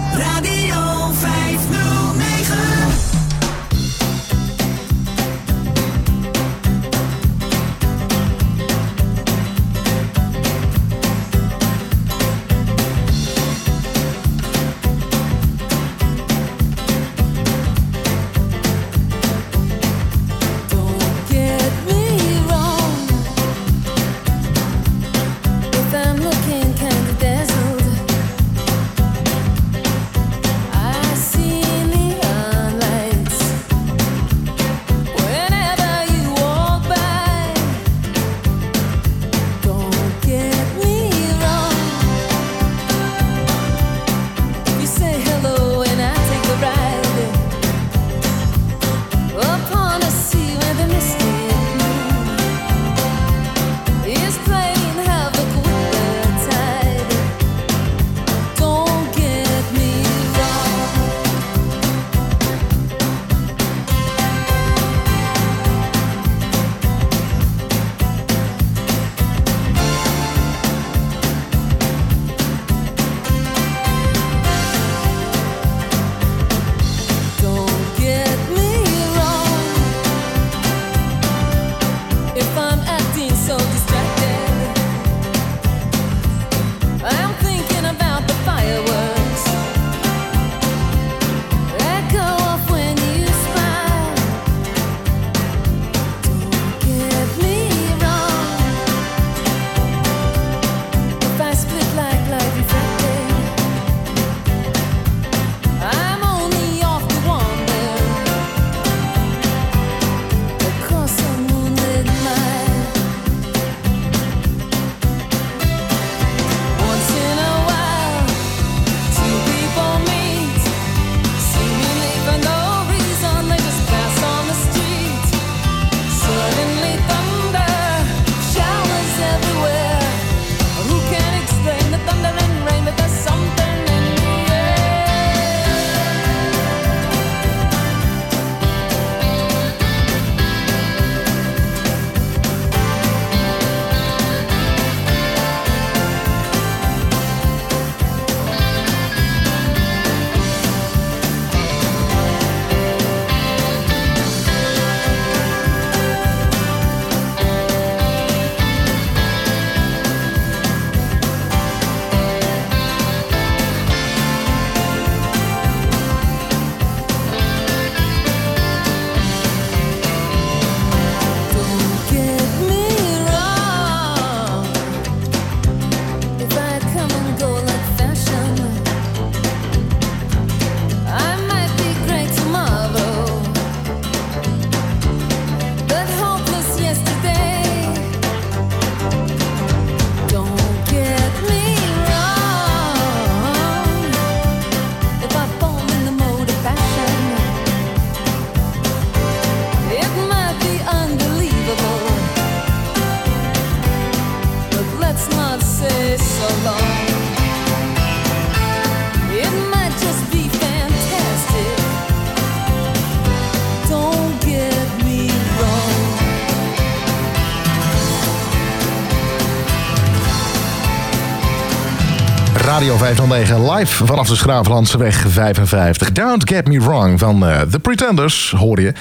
Radio 509 live vanaf de Schravenlandseweg 55. Don't Get Me Wrong van eh, The Pretenders, hoor je.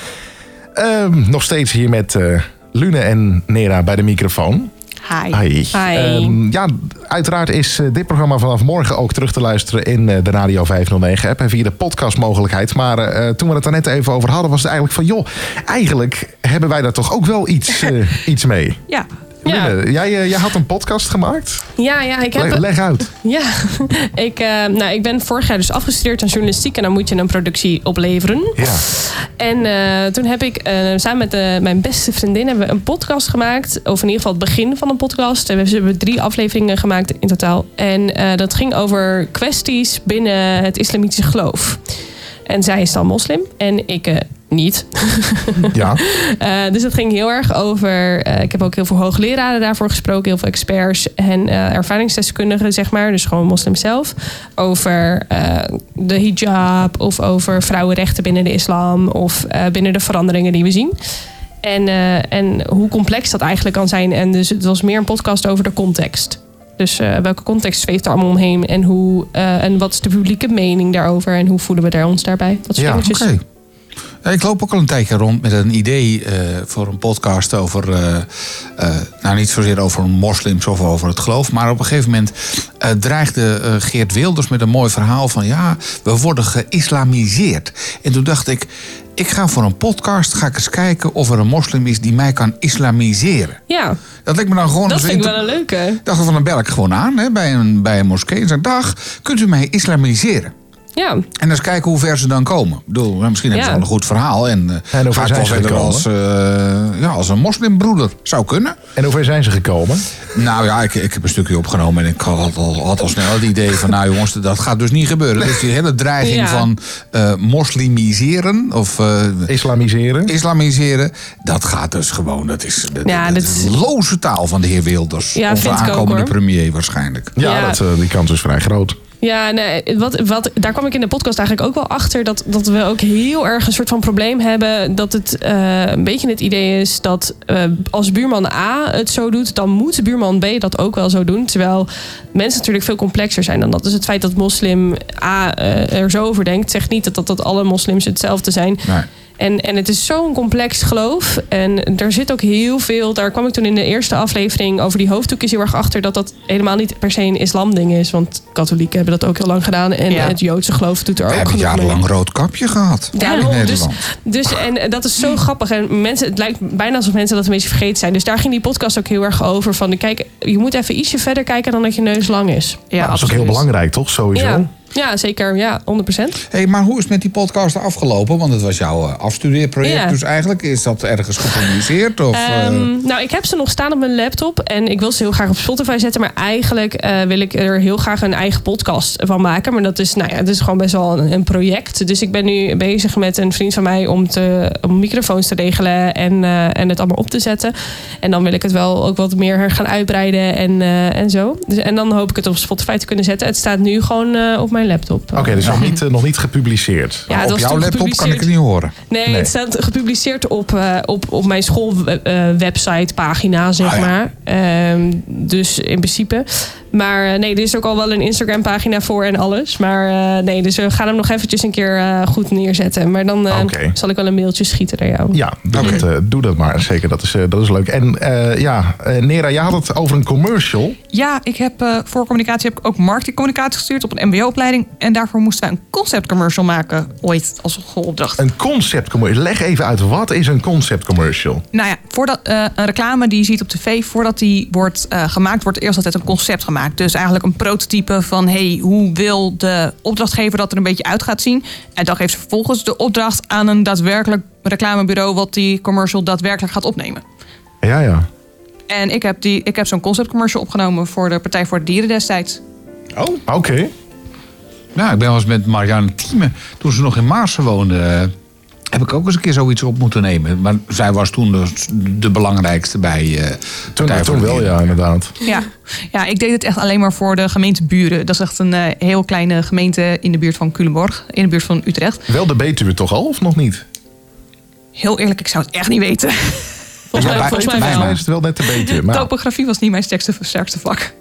Ehm, nog steeds hier met eh, Lune en Nera bij de microfoon. Hi. Hi. Hi. Ehm, ja, uiteraard is eh, dit programma vanaf morgen ook terug te luisteren in de Radio 509 app en via de podcastmogelijkheid. Maar toen we het er net even over hadden, was het eigenlijk van joh, eigenlijk hebben wij daar toch ook wel iets, iets mee. Ja. Ja. Jij, eh, jij had een podcast gemaakt. Ja, ja, ik heb... Leg, leg uit. Ja, ik, eh, nou, ik ben vorig jaar dus afgestudeerd aan journalistiek en dan moet je een productie opleveren. Ja. En eh, toen heb ik samen met mijn beste vriendin hebben we een podcast gemaakt. Of in ieder geval het begin van een podcast. En we hebben drie afleveringen gemaakt in totaal. En dat ging over kwesties binnen het islamitische geloof. En zij is dan moslim en ik eh, niet. Ja. Eh, dus het ging heel erg over. eh, ik heb ook heel veel hoogleraren daarvoor gesproken, heel veel experts en ervaringsdeskundigen, zeg maar. Dus gewoon moslims zelf. Over de hijab of over vrouwenrechten binnen de islam of binnen de veranderingen die we zien. En, en hoe complex dat eigenlijk kan zijn. En dus het was meer een podcast over de context. Dus eh, welke context zweeft er allemaal omheen en, hoe, eh, en wat is de publieke mening daarover en hoe voelen we daar ons daarbij? Dat soort Ja, dingetjes. Oké. Ja, Ik loop ook al een tijdje rond met een idee eh, voor een podcast over, eh, eh, nou niet zozeer over moslims of over het geloof, maar op een gegeven moment eh, dreigde eh, Geert Wilders met een mooi verhaal van ja, we worden geïslamiseerd. En toen dacht ik, ik ga voor een podcast, ga ik eens kijken of er een moslim is die mij kan islamiseren. Ja, Dat lijkt me dan gewoon dat vind ik wel een leuke. dacht van, dan bel ik gewoon aan hè, bij, een, bij een moskee en zeg, dag, kunt u mij islamiseren? Ja, En eens kijken hoe ver ze dan komen. Ik bedoel, nou, misschien hebben ze wel een goed verhaal. En, eh En hoe ver zijn ze gekomen? als, eh, ja, als een moslimbroeder. Zou kunnen. En hoe ver zijn ze gekomen? Nou ja, ik, ik heb een stukje opgenomen. En ik had al, had al snel het idee van... nou jongens, dat gaat dus niet gebeuren. Dus die hele dreiging Ja. van eh, moslimiseren... of eh, Islamiseren? islamiseren... dat gaat dus gewoon... dat is, dat, Ja, dat dat is is- loze taal van de heer Wilders. Ja, ik ook, aankomende premier waarschijnlijk. Ja, Ja. Dat, die kans is vrij groot. Ja, nee, wat, wat, daar kwam ik in de podcast eigenlijk ook wel achter. Dat, dat we ook heel erg een soort van probleem hebben. Dat het eh, een beetje het idee is dat eh, als buurman A het zo doet, dan moet buurman B dat ook wel zo doen. Terwijl mensen natuurlijk veel complexer zijn dan dat. Dus het feit dat moslim A eh, er zo over denkt, zegt niet dat, dat, dat alle moslims hetzelfde zijn. Nee. En, en het is zo'n complex geloof. En er zit ook heel veel. Daar kwam ik toen in de eerste aflevering over die hoofddoekjes heel erg achter. Dat dat helemaal niet per se een islamding is. Want katholieken hebben dat ook heel lang gedaan. En Ja. het Joodse geloof doet er We ook hebben genoeg mee. jarenlang rood kapje gehad. in Daarom, dus, dus en dat is zo grappig. En mensen, het lijkt bijna alsof mensen dat een beetje vergeten zijn. Dus daar ging die podcast ook heel erg over. Van, kijk, je moet even ietsje verder kijken dan dat je neus lang is. Ja, dat is ook heel belangrijk, toch? Sowieso. Ja, ja, zeker. Ja, 100%. Hey, maar hoe is het met die podcast afgelopen? Want het was jouw eh, afstudeerproject. Ja. Dus eigenlijk is dat ergens gepubliceerd? Of, eh, Ehm, nou, ik heb ze nog staan op mijn laptop. En ik wil ze heel graag op Spotify zetten. Maar eigenlijk eh, wil ik er heel graag een eigen podcast van maken. Maar dat is, nou ja, het is gewoon best wel een, een project. Dus ik ben nu bezig met een vriend van mij om, te, om microfoons te regelen. En, eh, en het allemaal op te zetten. En dan wil ik het wel ook wat meer gaan uitbreiden en, eh, en zo. Dus, en dan hoop ik het op Spotify te kunnen zetten. Het staat nu gewoon eh, op mijn laptop. Oké, dus nog niet, eh, nog niet gepubliceerd. Ja, op jouw laptop kan ik het niet horen. Nee, Nee. het staat gepubliceerd op, eh, op, op mijn schoolwebsite pagina, zeg Ah, ja. maar. Ehm, dus in principe. Maar eh, nee, er is ook al wel een Instagram pagina voor en alles. Maar eh, nee, dus we gaan hem nog eventjes een keer eh, goed neerzetten. Maar dan eh, zal ik wel een mailtje schieten naar jou. Ja, doe, dat, eh, doe dat maar. Zeker, dat is, eh, dat is leuk. En eh, ja, eh, Nera, je had het over een commercial. Ja, ik heb eh, voor communicatie heb ik ook marketingcommunicatie gestuurd op een MBO-opleiding. En daarvoor moesten wij een conceptcommercial maken, ooit als schoolopdracht. Een concept commercial. Leg even uit, wat is een concept commercial? Nou ja, voordat, eh, een reclame die je ziet op tv, voordat die wordt eh, gemaakt, wordt eerst altijd een concept gemaakt. Dus eigenlijk een prototype van hey, hoe wil de opdrachtgever dat er een beetje uit gaat zien. En dan geeft ze vervolgens de opdracht aan een daadwerkelijk reclamebureau wat die commercial daadwerkelijk gaat opnemen. Ja, ja. En ik heb, die, ik heb zo'n conceptcommercial opgenomen voor de Partij voor de Dieren destijds. Oh. Oké. Ja, ik ben wel eens met Marianne Thieme, toen ze nog in Maarsen woonde... heb ik ook eens een keer zoiets op moeten nemen. Maar zij was toen de, de belangrijkste bij... eh Toen, toen wel, ja, inderdaad. Ja. ja, ik deed het echt alleen maar voor de gemeente Buren. Dat is echt een eh, heel kleine gemeente in de buurt van Culemborg, in de buurt van Utrecht. Wel de Betuwe toch al, of nog niet? Heel eerlijk, ik zou het echt niet weten. Volgens mij, volgens wel. is het wel net de Betuwe. Maar, Topografie was niet mijn sterkste, sterkste vak.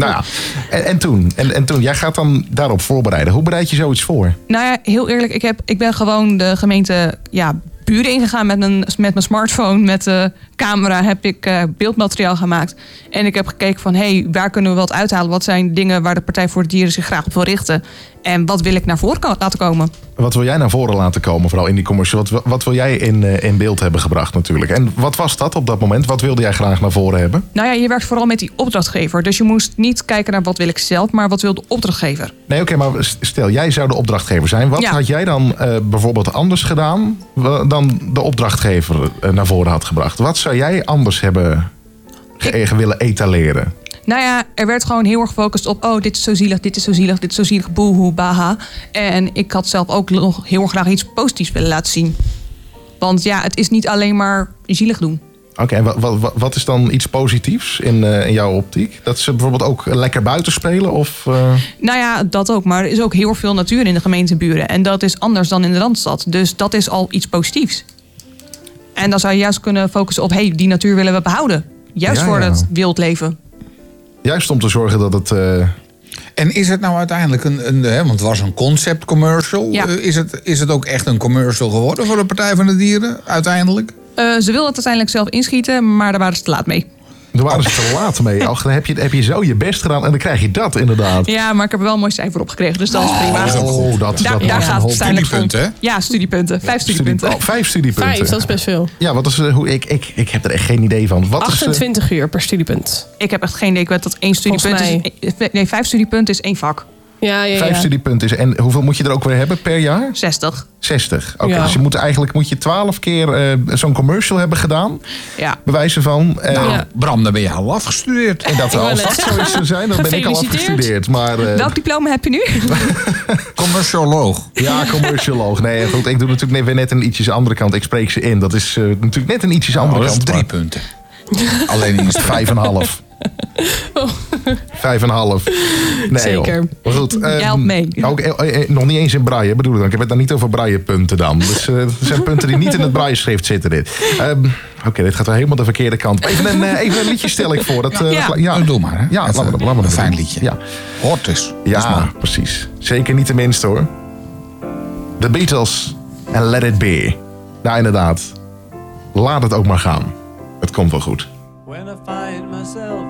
Nou ja. En, en toen? En, en toen? Jij gaat dan daarop voorbereiden. Hoe bereid je zoiets voor? Nou ja, heel eerlijk, ik, heb, ik ben gewoon de gemeente ja, Buren ingegaan met mijn, met mijn smartphone. Met de camera heb ik eh, beeldmateriaal gemaakt. En ik heb gekeken van, hé, hey, waar kunnen we wat uithalen? Wat zijn dingen waar de Partij voor de Dieren zich graag op wil richten? En wat wil ik naar voren laten komen? Wat wil jij naar voren laten komen, vooral in die commercial? Wat, wat wil jij in, eh, in beeld hebben gebracht natuurlijk? En wat was dat op dat moment? Wat wilde jij graag naar voren hebben? Nou ja, je werkt vooral met die opdrachtgever. Dus je moest niet kijken naar wat wil ik zelf, maar wat wil de opdrachtgever. Nee, oké, maar stel, jij zou de opdrachtgever zijn. Wat Ja. had jij dan eh, bijvoorbeeld anders gedaan dan de opdrachtgever eh, naar voren had gebracht? Wat zou jij anders hebben ge- willen etaleren? Nou ja, er werd gewoon heel erg gefocust op... oh, dit is zo zielig, dit is zo zielig, dit is zo zielig, boehoe, baha. En ik had zelf ook nog heel erg graag iets positiefs willen laten zien. Want ja, het is niet alleen maar zielig doen. Oké, en wat, wat, wat is dan iets positiefs in, eh, in jouw optiek? Dat ze bijvoorbeeld ook lekker buiten spelen? Of, eh, Nou ja, dat ook. Maar er is ook heel veel natuur in de gemeenteburen. En dat is anders dan in de Randstad. Dus dat is al iets positiefs. En dan zou je juist kunnen focussen op... hé, hey, die natuur willen we behouden. Juist Ja, voor ja. het wildleven. Juist om te zorgen dat het... eh, En is het nou uiteindelijk een, een hè, want het was een concept commercial. Ja. Eh, is, het, is het ook echt een commercial geworden voor de Partij van de Dieren uiteindelijk? Eh, ze wilden het uiteindelijk zelf inschieten, maar daar waren ze te laat mee. Daar waren ze te laat mee. Ach, dan heb je, heb je zo je best gedaan en dan krijg je dat inderdaad. Ja, maar ik heb er wel een mooi cijfer op gekregen, dus dat is prima. Oh, dat, dat daar gaat het studiepunten, hè? Ja, studiepunten. Vijf studie- studiepunten. oh, vijf studiepunten. Vijf, dat is best veel. Ja, wat is, eh, hoe, ik, ik, ik heb er echt geen idee van. Wat is, eh, 28 uur per studiepunt. Ik heb echt geen idee. Ik weet dat één studiepunt is. Nee, vijf studiepunten is één vak. Ja, ja, vijf ja. studiepunten is. En hoeveel moet je er ook weer hebben per jaar? 60. 60. Oké, Ja. dus je moet eigenlijk moet je 12 keer eh, zo'n commercial hebben gedaan. Ja. Bewijzen van. eh, Nou, Ja. Bram, dan ben je al afgestudeerd. En dat als net dat zo is zou zijn, dan ben ik al afgestudeerd. Maar eh, Welk diploma heb je nu? Commercioloog. ja, commercialoog. Nee, goed, ik doe natuurlijk weer net een ietsjes andere kant. Ik spreek ze in. Dat is eh, natuurlijk net een ietsjes andere Oh, dat is kant. drie maar punten. Alleen in de Vijf en een half. Vijf en een half. Nee, Zeker. joh. Maar goed. Jij ehm, helpt mee. Ook, eh, eh, nog niet eens in braille bedoel ik dan. Ik heb het dan niet over braillepunten dan. Dus eh, er zijn punten die niet in het braille-schrift zitten dit. Ehm, Oké, dit gaat wel helemaal de verkeerde kant. Even een, eh, even een liedje stel ik voor. Dat, eh, Ja. dat- ja. Oh, doe maar, hè? Ja, Even laten we, laten we een fijn liedje. Ja, Hoort dus. Ja precies. Zeker niet de minste hoor. The Beatles en Let It Be. Nou, inderdaad. Laat het ook maar gaan. Het komt wel goed. When I find myself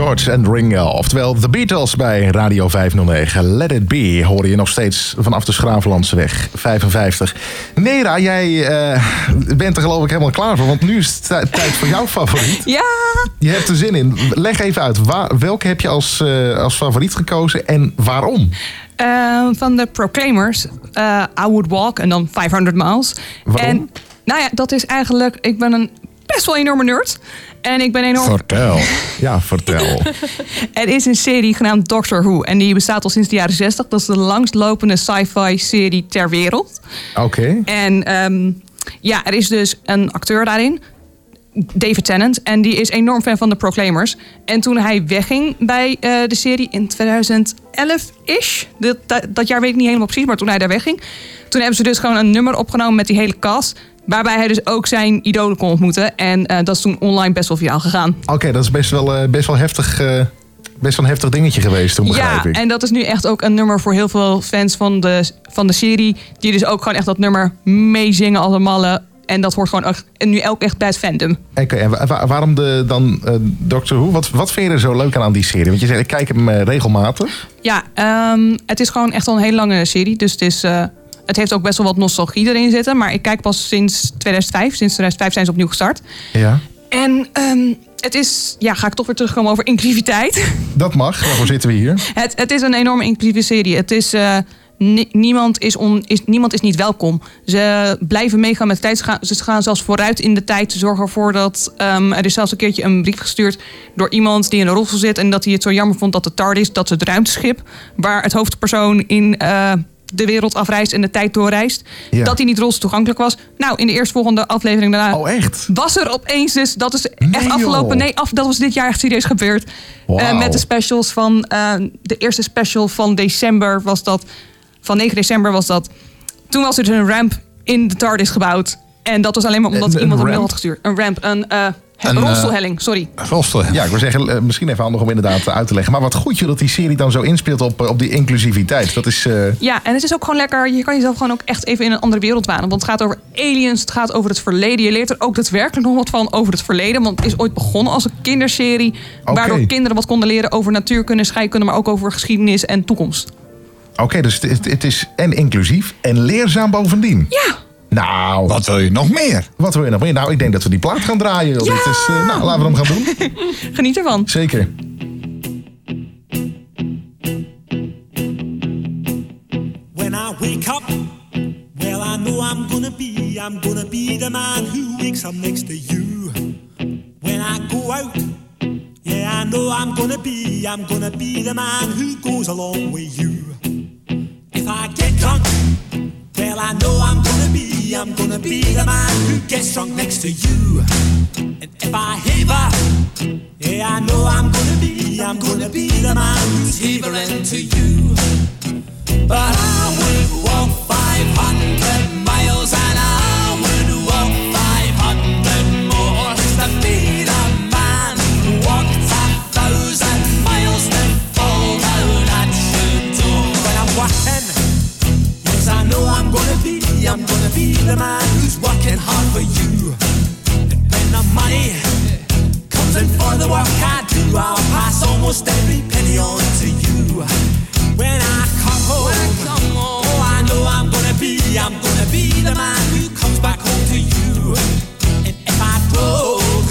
George en Ringo. Oftewel The Beatles bij Radio 509. Let It Be hoor je nog steeds vanaf de Schravenlandseweg 55. Nera, jij eh, bent er geloof ik helemaal klaar voor. Want nu is het tij- tijd voor jouw favoriet. Ja! Je hebt er zin in. Leg even uit. Waar, welke heb je als, eh, als favoriet gekozen en waarom? Eh, van de Proclaimers, eh, I Would Walk en dan 500 Miles. Waarom? En nou ja, dat is eigenlijk, ik ben een best wel enorme nerd. En ik ben enorm... Vertel. Ja, vertel. Er is een serie genaamd Doctor Who. En die bestaat al sinds de jaren 60. Dat is de langstlopende sci-fi serie ter wereld. Oké. En ehm, ja, er is dus een acteur daarin. David Tennant. En die is enorm fan van de Proclaimers. En toen hij wegging bij eh, de serie in 2011-ish. Dat, dat, dat jaar weet ik niet helemaal precies. Maar toen hij daar wegging. Toen hebben ze dus gewoon een nummer opgenomen met die hele cast. Waarbij hij dus ook zijn idolen kon ontmoeten. En eh, dat is toen online best wel viraal gegaan. Oké, dat is best wel, eh, best wel heftig. eh, best wel een heftig dingetje geweest toen, begrijp Ja, ik. en dat is nu echt ook een nummer voor heel veel fans van de, van de serie. Die dus ook gewoon echt dat nummer meezingen als een malle. En dat hoort gewoon en nu ook echt bij het fandom. Oké, en wa- wa- waarom de, dan eh Doctor Who? Wat, wat vind je er zo leuk aan aan die serie? Want je zegt, ik kijk hem regelmatig. Ja, ehm, het is gewoon echt al een hele lange serie. Dus het, is, het heeft ook best wel wat nostalgie erin zitten. Maar ik kijk pas sinds 2005. Sinds 2005 zijn ze opnieuw gestart. Ja. En ehm, het is, ja, ga ik toch weer terugkomen over inclusiviteit. Dat mag, daarvoor zitten we hier. Het, het is een enorme inclusieve serie. Het is, eh, ni- niemand, is on, is, niemand is niet welkom. Ze blijven meegaan met de tijd. Ze gaan, ze gaan zelfs vooruit in de tijd. Ze zorgen ervoor dat... ehm, er is zelfs een keertje een brief gestuurd door iemand die in een rolstoel zit... en dat hij het zo jammer vond dat de TARDIS, dat het ruimteschip... waar het hoofdpersoon in... eh, de wereld afreist en de tijd doorreist. Ja. Dat hij niet rolstoeltoegankelijk was. Nou, in de eerstvolgende aflevering daarna Oh, echt? was er opeens dus, dat is echt afgelopen, nee, af, dat was dit jaar echt serieus gebeurd. Eh, met de specials van, eh, de eerste special van december was dat, van 9 december was dat. Toen was er dus een ramp in de TARDIS gebouwd. En dat was alleen maar omdat Een- iemand een mail had gestuurd. Een ramp, een, Een, eh, rolstoelhelling, sorry. Rostel. Ja, ik wil zeggen, eh, misschien even handig om inderdaad uit te leggen. Maar wat goed je dat die serie dan zo inspeelt op, op die inclusiviteit. Dat is... Ja, en het is ook gewoon lekker. Je kan jezelf gewoon ook echt even in een andere wereld wanen. Want het gaat over aliens, het gaat over het verleden. Je leert er ook daadwerkelijk nog wat van over het verleden. Want het is ooit begonnen als een kinderserie. Waardoor kinderen wat konden leren over natuurkunde, scheikunde, maar ook over geschiedenis en toekomst. Oké, dus het, het is en inclusief en leerzaam bovendien. Ja, Nou, wat, wil je nog meer? wat wil je nog meer? Nou, ik denk dat we die plaat gaan draaien. Ja! Dit is, eh, nou, laten we hem gaan doen. geniet ervan. Zeker. When I wake up, well, I know I'm gonna be, I'm gonna be the man who wakes up next to you. When I go out, yeah, I know I'm gonna be, I'm gonna be the man who goes along with you. If I get drunk, I know I'm gonna be, I'm gonna be the man who gets drunk next to you. And if I haver, yeah, I know I'm gonna be, I'm gonna be the man who's havering to you. But I would walk 500 miles and I the man who's working hard for you. And when the money comes in for the work I do, I'll pass almost every penny on to you. When I come home, oh, I know I'm gonna be, I'm gonna be the man who comes back home to you. And if I drove,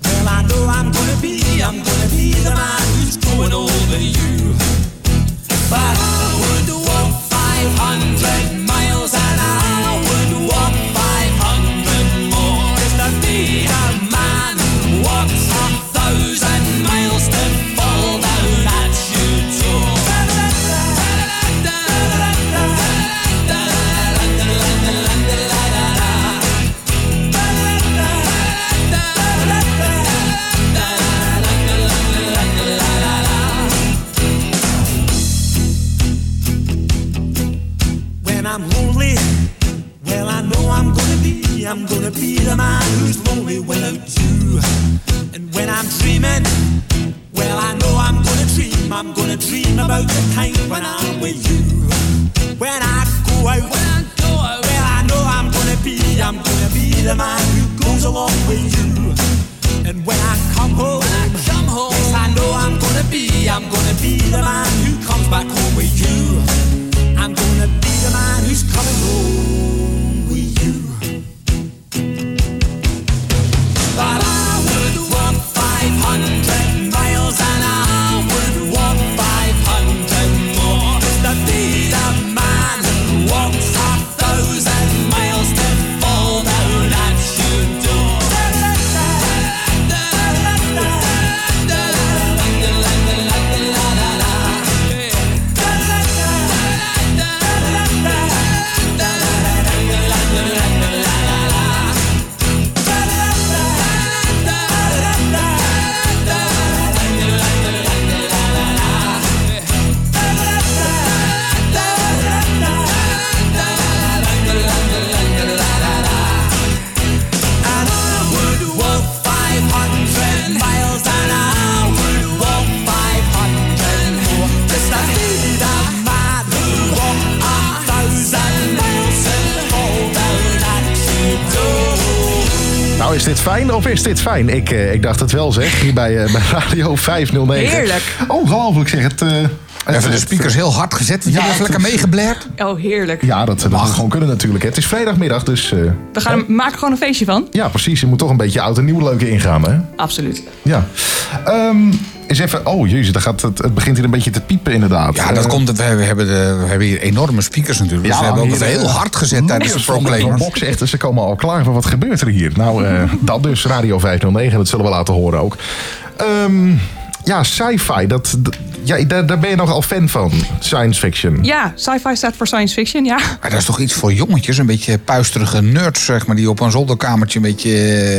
well, I know I'm gonna be, I'm gonna be the man who's going over you. But I would walk 500 dreaming, well, I know I'm gonna dream, I'm gonna dream about the time when I'm with you. When I go out, when I go out, well, I know I'm gonna be, I'm gonna be the man who goes along with you. And when I come home, I come home, gonna be the man who comes back home with you. I'm gonna be the man who's coming home dit fijn of is dit fijn? Ik, eh, ik dacht het wel, zeg. Hier bij, eh, bij Radio 509. Heerlijk. Ongelooflijk, zeg. Het, eh, het- Even de het- speakers heel hard gezet. Ja, Ja, even lekker meegeblerd. Oh, heerlijk. Ja, dat, dat gewoon kunnen natuurlijk. Het is vrijdagmiddag, dus... eh, We gaan er maken gewoon een feestje van. ja, precies. Je moet toch een beetje oud en nieuw leuke ingaan, hè? Absoluut. Ja. Ehm eens even... Oh, jezus, dat gaat, het, het begint hier een beetje te piepen, inderdaad. Ja, dat Eh, komt. We hebben, we hebben, de, we hebben hier enorme speakers natuurlijk. Dus Ja, we hebben ook heel eh, hard gezet tijdens de proclaimers. box echt, ze komen al klaar. van wat gebeurt er hier? Nou, eh, dat dus, Radio 509. Dat zullen we laten horen ook. Ehm, ja, sci-fi. Dat, dat- ja, daar, daar ben je nogal fan van. Science fiction. Ja, sci-fi staat voor science fiction, ja. Maar dat is toch iets voor jongetjes, een beetje puisterige nerds, zeg maar, die op een zolderkamertje een beetje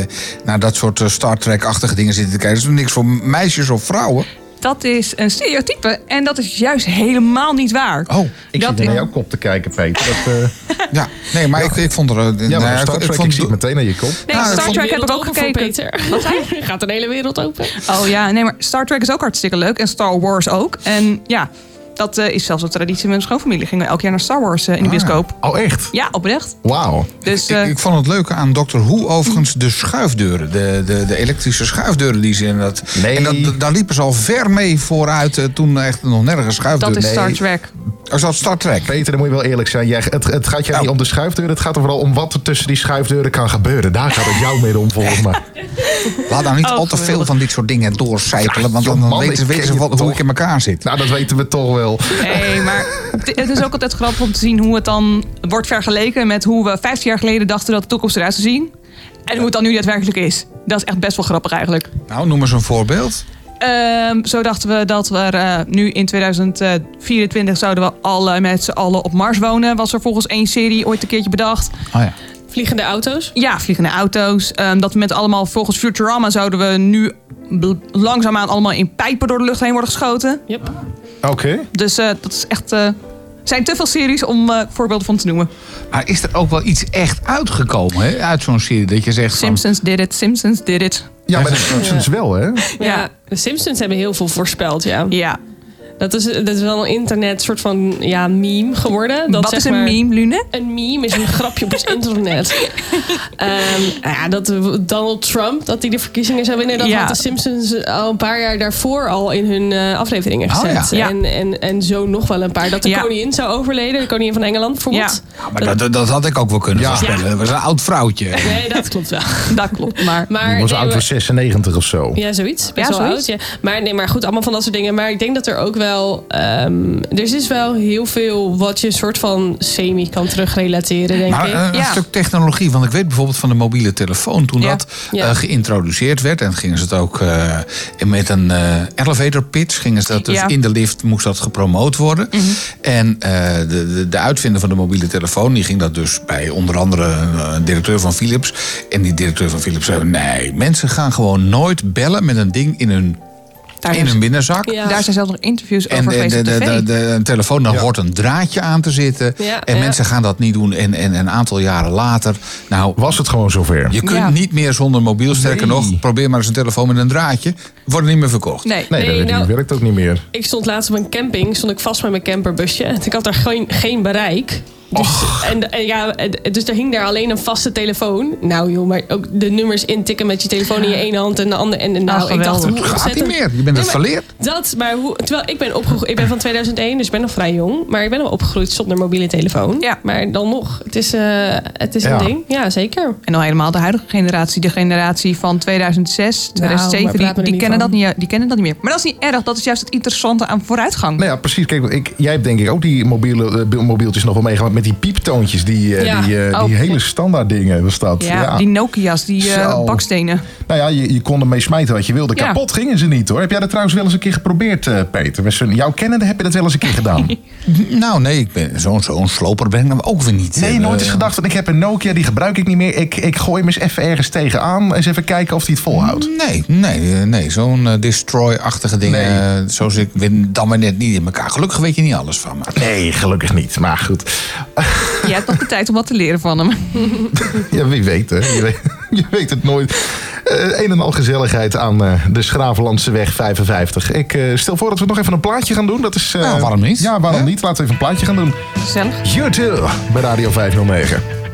eh, naar dat soort eh, Star Trek-achtige dingen zitten te kijken. Dat is toch niks voor meisjes of vrouwen? Dat is een stereotype en dat is juist helemaal niet waar. Oh, Ik dat zit naar jouw kop te kijken, Peter. Dat, eh, ja. Nee, maar ik, ik vond er... eh, ja, maar ik- Star ik Trek, ik, vond- zie het meteen naar je kop. Nee, Nou, ik Star Trek heb ik ook gekeken. Peter. Wat zei je? Gaat een hele wereld open? Oh ja, nee, maar Star Trek is ook hartstikke leuk. En Star Wars ook. En ja, dat eh, is zelfs een traditie met mijn schoonfamilie. Gingen we elk jaar naar Star Wars eh, in de bioscoop. Oh, echt? Ja, oprecht. Wauw. Dus Ik, eh, ik vond het leuke aan Doctor Who overigens de schuifdeuren. De, de, de elektrische schuifdeuren die ze in dat... Nee. En dat, daar liepen ze al ver mee vooruit toen echt nog nergens schuifdeuren... dat is Star. Trek. Is dat Star Trek? Peter, dan moet je wel eerlijk zijn. Jij, het, het gaat jou Nou. niet om de schuifdeur. Het gaat er vooral om wat er tussen die schuifdeuren kan gebeuren. Daar gaat het jou mee om, volgens mij. Laat nou niet Oh, al te veel van dit soort dingen doorcijpelen. Want dan man, weten, weten ze wat, hoe ik in elkaar zit. Nou, dat weten we toch wel. Nee, maar het- is ook altijd grappig om te zien hoe het dan wordt vergeleken met hoe we 15 jaar geleden dachten dat de toekomst eruit zou zien. En hoe het dan nu daadwerkelijk is. Dat is echt best wel grappig eigenlijk. Nou, noem eens een voorbeeld. Ehm, zo dachten we dat we eh, nu in 2024 zouden we alle met z'n allen op Mars wonen. Was er volgens één serie ooit een keertje bedacht. Oh ja. Vliegende auto's. Ja, vliegende auto's. Ehm, dat we met allemaal volgens Futurama zouden we nu langzaamaan allemaal in pijpen door de lucht heen worden geschoten. Yep. Oké. Dus eh, dat is echt. eh zijn te veel series om eh, voorbeelden van te noemen. Maar is er ook wel iets echt uitgekomen hè, uit zo'n serie? Dat je zegt van... Simpsons did it, Simpsons did it. Ja, bij de Simpsons wel, hè? Ja. de Simpsons hebben heel veel voorspeld, ja. Ja. Dat is, dat is wel een internet soort van ja, meme geworden. Dat Wat zeg is een maar- meme, Lune? Een meme is een grapje op het internet. Ehm, nou ja, dat Donald Trump, dat hij de verkiezingen zou winnen... dat Ja. had de Simpsons al een paar jaar daarvoor al in hun eh, afleveringen Oh, gezet. ja. Ja. En, en, en zo nog wel een paar. Dat de Ja. koningin zou overleden, de koningin van Engeland bijvoorbeeld. Ja, maar dat, dat, dat had ik ook wel kunnen Ja. voorspellen. Dat was een oud vrouwtje. Nee, dat klopt wel. Dat klopt, maar... Was nee, oud voor 96 of zo. Ja, zoiets. Best Ja, wel zoiets. oud. Ja. Maar, nee, maar goed, allemaal van dat soort dingen. Maar ik denk dat er ook wel... ehm, er is wel heel veel wat je soort van semi kan terugrelateren, denk Maar ik. eh, een Ja. stuk technologie. Want ik weet bijvoorbeeld van de mobiele telefoon. Toen Ja. dat Ja. eh, geïntroduceerd werd. En gingen ze het ook eh, met een eh, elevator pitch. Gingen ze dat dus in de lift moest dat gepromoot worden. En eh, de, de, de uitvinder van de mobiele telefoon. Die ging dat dus bij onder andere eh, een directeur van Philips. En die directeur van Philips zei. Nee, mensen gaan gewoon nooit bellen met een ding in hun, Daar, in hun binnenzak. Ja. daar zijn zelfs nog interviews En over geweest de, op de, de, de- een telefoon, daar Ja. hoort een draadje aan te zitten. Ja, en ja. mensen gaan dat niet doen. En, en een aantal jaren later, nou, Was het gewoon zover? je kunt Ja. niet meer zonder mobiel. Sterker Nee. nog, probeer maar eens een telefoon met een draadje. Wordt niet meer verkocht. Nee. Nee, Nee, dat nou- werkt ook niet meer. Ik stond laatst op een camping, stond ik vast met mijn camperbusje. En ik had daar geen, geen bereik. Dus, en, en ja, dus er hing daar alleen een vaste telefoon. Nou joh, maar ook de nummers intikken met je telefoon in je ene hand en de andere. En, en nou, ik dacht, hoe Gaat niet meer. Je bent Nee. Dat, maar hoe, terwijl ik ben opgegroeid, ik ben van 2001, dus ik ben nog vrij jong. Maar ik ben al opgegroeid zonder mobiele telefoon. Ja. Maar dan nog, het is, eh, het is Ja. een ding. Ja, zeker. En dan helemaal de huidige generatie. De generatie van 2006, 2007. maar praat me die, die, niet kennen dat niet, die kennen dat niet meer. Maar dat is niet erg. Dat is juist het interessante aan vooruitgang. Nou ja, precies. Kijk, ik, jij hebt denk ik ook die mobiele, eh, mobieltjes nog wel meegemaakt met die pieptoontjes. Die, eh, Ja. die, eh, die Oh. hele standaard dingen was dat. ja, die Nokia's, die eh, Zo. bakstenen. Nou ja, je, je kon ermee smijten wat je wilde. Ja. Kapot gingen ze niet hoor. Heb jij dat trouwens wel eens een keer geprobeerd, eh, Peter? Met jouw kennende heb je dat wel eens een keer gedaan? Nou, nee, ik ben zo'n zo'n sloper ben ik nou ook weer niet. Nee, nooit eens gedacht. van, Ik heb een Nokia, die gebruik ik niet meer. Ik, ik gooi hem eens even ergens tegenaan. Eens even kijken of hij het volhoudt. Nee, nee, nee. Zo'n eh, destroy-achtige dingen. Nee. eh, Zoals ik dan maar net niet in elkaar. Gelukkig weet je niet alles van me. Nee, gelukkig niet. Maar goed. Je hebt nog de tijd om wat te leren van hem. Ja, wie weet hè. Je weet, je weet het nooit. Eh, een en al gezelligheid aan eh, de Schravenlandse weg 55. Ik eh, stel voor dat we nog even een plaatje gaan doen. Dat is, eh, Nou, waarom niet? Ja, waarom niet? Laten we even een plaatje gaan doen. Gezellig. YouTube bij Radio 509.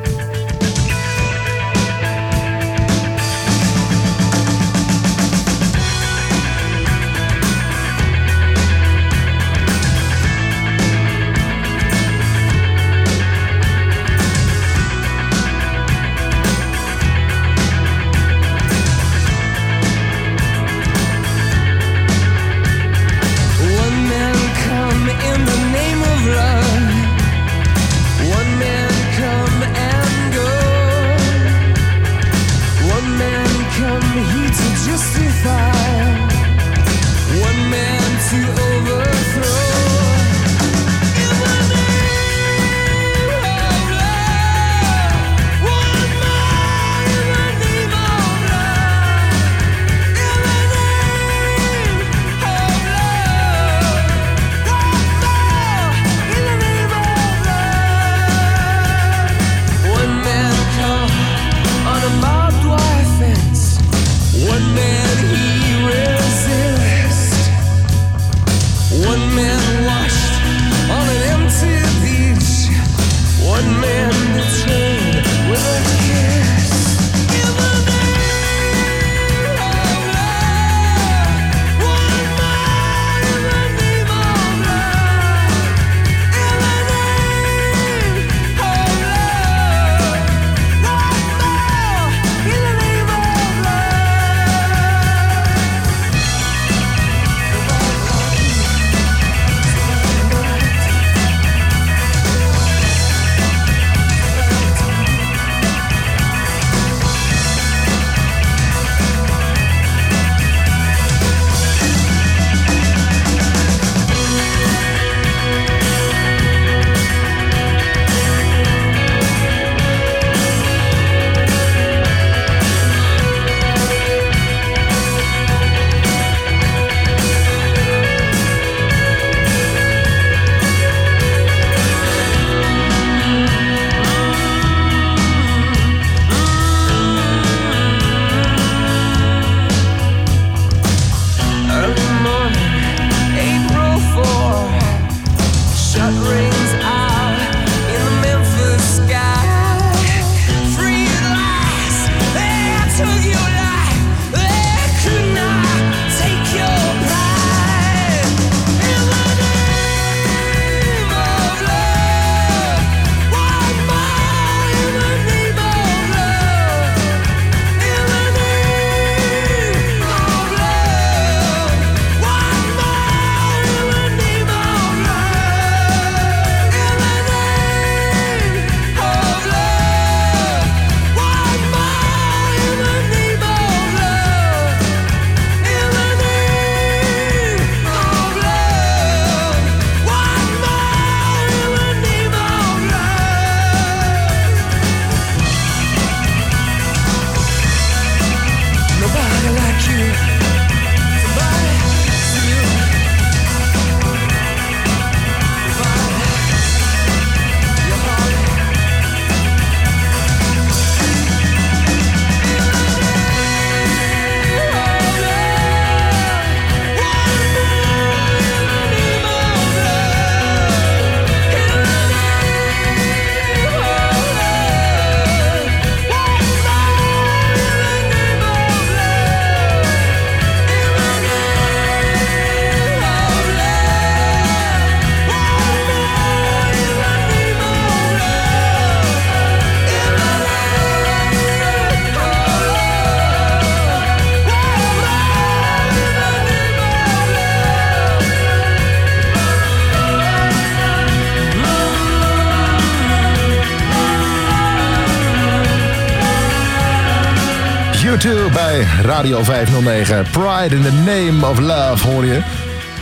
Bij Radio 509. Pride in the name of love hoor je.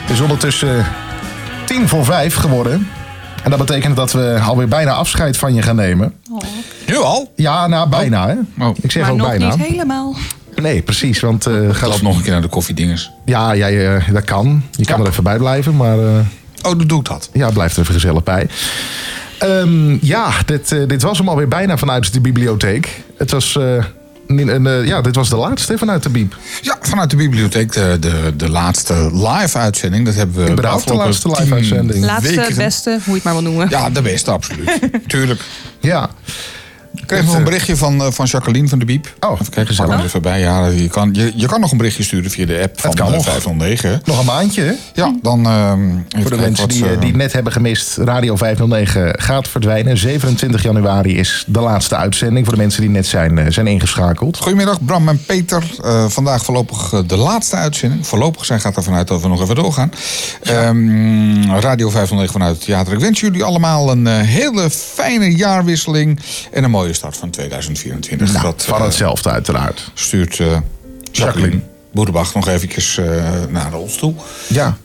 Het is ondertussen tien voor vijf geworden. En dat betekent dat we alweer bijna afscheid van je gaan nemen. Nu al? Ja, nou bijna hè. Oh. Ik zeg maar ook nog bijna. niet helemaal. Nee, precies. Want eh gaat nog een keer naar de koffiedingers. Ja, jij, eh, dat kan. Je kan Ja. er even bij blijven, maar... eh, Oh, dan doe ik dat. Ja, blijft er even gezellig bij. Ehm, ja, dit, eh, dit was hem alweer bijna vanuit de bibliotheek. Het was, een, eh, ja, dit was de laatste vanuit de bieb. Ja, vanuit de bibliotheek de, de, de laatste live-uitzending. Dat hebben we Inderdaad, de afgelopen laatste tien live-uitzending. Laatste, weken- beste, hoe je het maar wil noemen. Ja, de beste, absoluut. Tuurlijk. Ja. Ik kreeg nog een berichtje van, eh, van Jacqueline van de Biep. Oh, Even kijken, gezellig. pak hem er even bij. Ja, je, kan, je, je kan nog een berichtje sturen via de app van kan eh, nog. 509. Nog een maandje, hè? Ja, dan... ehm, Voor de mensen wat, die, eh, eh, die het net hebben gemist, Radio 509 gaat verdwijnen. 27 januari is de laatste uitzending voor de mensen die net zijn, eh, zijn ingeschakeld. Goedemiddag, Bram en Peter. Eh, vandaag voorlopig eh, de laatste uitzending. Voorlopig zijn gaat ervan uit dat we nog even doorgaan. Ehm, Radio 509 vanuit het theater. Ik wens jullie allemaal een eh, hele fijne jaarwisseling. En een mooie start van 2024. Nou, dat van eh, hetzelfde uiteraard. stuurt eh Jacqueline Boerenbach nog eventjes eh, naar ons toe. Ja.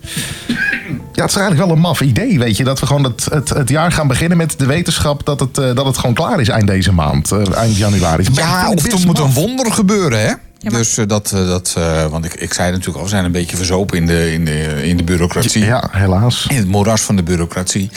Ja, het is eigenlijk wel een maf idee, weet je. Dat we gewoon het, het, het jaar gaan beginnen met de wetenschap dat het, dat het gewoon klaar is eind deze maand. eind januari. Ja, of er moet een wonder gebeuren, hè? Maar- Dus eh, dat, eh, dat eh, want ik, ik zei natuurlijk al, we zijn een beetje verzopen in de, in de, in de bureaucratie. Ja, helaas. In het moeras van de bureaucratie.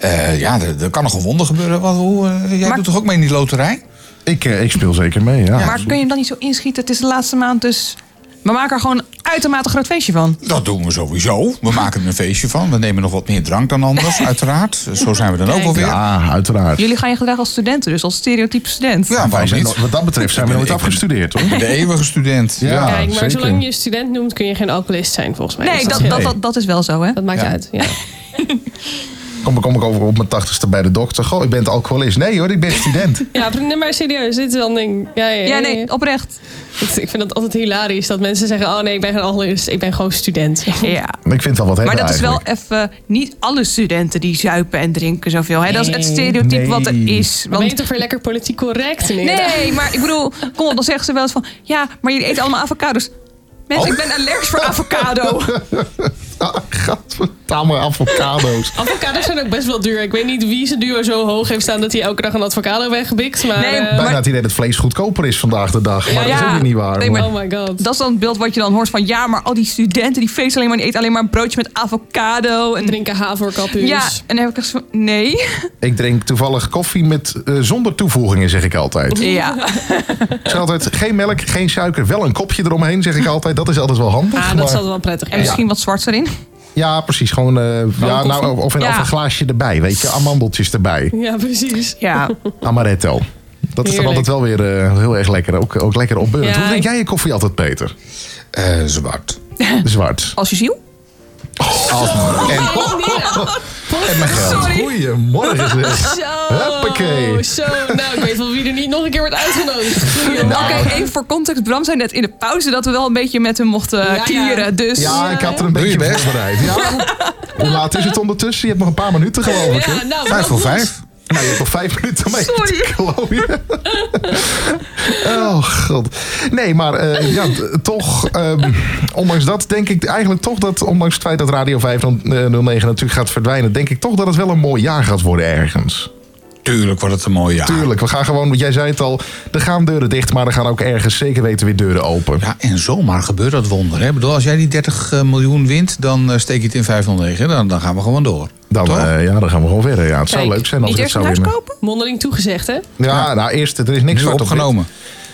Eh, ja, er, er kan nog een wonder gebeuren. Wat, hoe, eh, jij Maar- doet toch ook mee in die loterij? Ik, eh, ik speel zeker mee, ja. Maar kun je hem dan niet zo inschieten? Het is de laatste maand, dus we maken er gewoon een uitermate groot feestje van. Dat doen we sowieso. We maken er een feestje van. We nemen nog wat meer drank dan anders, uiteraard. Zo zijn we dan ook alweer. Ja, Ja, uiteraard. Jullie gaan je gedragen als studenten, dus als stereotype student. Wij waarom zijn wat dat betreft zijn we nooit afgestudeerd, hoor. De eeuwige student. Ja. Ja. Kijk, maar zeker. zolang je student noemt, kun je geen alcoholist zijn, volgens mij. Nee, Dus dat, dat, dat, dat is wel zo, hè? dat maakt Ja. uit. Ja. Kom, kom ik over op mijn tachtigste bij de dokter. Goh, ik ben het alcoholist. Nee hoor, ik ben student. Ja, nee, maar serieus, dit is wel een ding. Ja, ja, Ja, nee, oprecht. Ik vind het altijd hilarisch dat mensen zeggen: Oh nee, ik ben geen alcoholist, ik ben gewoon student. Ja. Ik vind wel wat Maar dat is wel even niet alle studenten die zuipen en drinken zoveel. Hè? Dat is het Nee. stereotype wat er Nee. is. Maar ben je Want, toch weer lekker politiek correct? inderdaad? nee, maar ik bedoel, kom op, dan zeggen ze wel eens van... Ja, maar jullie eten allemaal avocados. Mensen, ik ben allergisch voor avocado. Ah, gadverdamme avocado's. Avocados zijn ook best wel duur. Ik weet niet wie zijn duo zo hoog heeft staan dat hij elke dag een avocado weggebikt. Maar, Nee, eh, maar- Bijna het idee dat vlees goedkoper is vandaag de dag. Maar dat is Ja. ook weer niet waar. Nee, maar- oh my god. Dat is dan het beeld wat je dan hoort van... Ja, maar al die studenten die feesten alleen maar... die eten alleen maar een broodje met avocado. En, drinken haverkapuus. ja, en dan heb ik echt zo... Nee. Ik drink toevallig koffie met, eh, zonder toevoegingen, zeg ik altijd. Ja. Ik zeg altijd, geen melk, geen suiker, wel een kopje eromheen, zeg ik altijd. Dat is altijd wel handig. Ah, dat maar- is altijd wel prettig. En misschien wat zwarts erin. Ja, precies. Gewoon, eh, ja, nou, of, een, Ja. of een glaasje erbij, weet je. Amandeltjes erbij. Ja, precies. Ja. Amaretto. Dat is dan Heerlijk. altijd wel weer eh, heel erg lekker. Ook, ook lekker opbeurend. Ja, Hoe drink jij je koffie altijd, Peter? Eh, zwart. Zwart. Als je ziel. En, en mijn geld. Zeg. Zo, Huppakee. zo. Nou, ik weet wel wie er niet nog een keer wordt uitgenodigd. Oké, even voor context. Bram zei net in de pauze dat we wel een beetje met hem mochten Ja, ja. kieren. Dus Ja, ik had er een beetje voorbereid. Ja. Hoe laat is het ondertussen? Je hebt nog een paar minuten geloof ik. hè? Ja, nou, Vijf voor vijf. Nou, je hebt nog vijf minuten mee Sorry. te klooien. Oh, god. Nee, maar eh, ja, toch, ehm, ondanks dat denk ik eigenlijk toch dat, ondanks het feit dat Radio 509 natuurlijk gaat verdwijnen, denk ik toch dat het wel een mooi jaar gaat worden ergens. Tuurlijk wordt het een mooi jaar. Tuurlijk, we gaan gewoon, want jij zei het al, er gaan deuren dicht, maar er gaan ook ergens zeker weten weer deuren open. Ja, en zomaar gebeurt dat wonder. Hè? Ik bedoel, als jij die 30 miljoen wint, dan eh, steek je het in 509. Dan, dan gaan we gewoon door. Dan, eh, ja, dan gaan we gewoon verder. Ja, het zou leuk zijn als niet ik het eerst een zou huis kopen? Mondeling toegezegd, hè? Ja, nou eerst, er is niks nu opgenomen.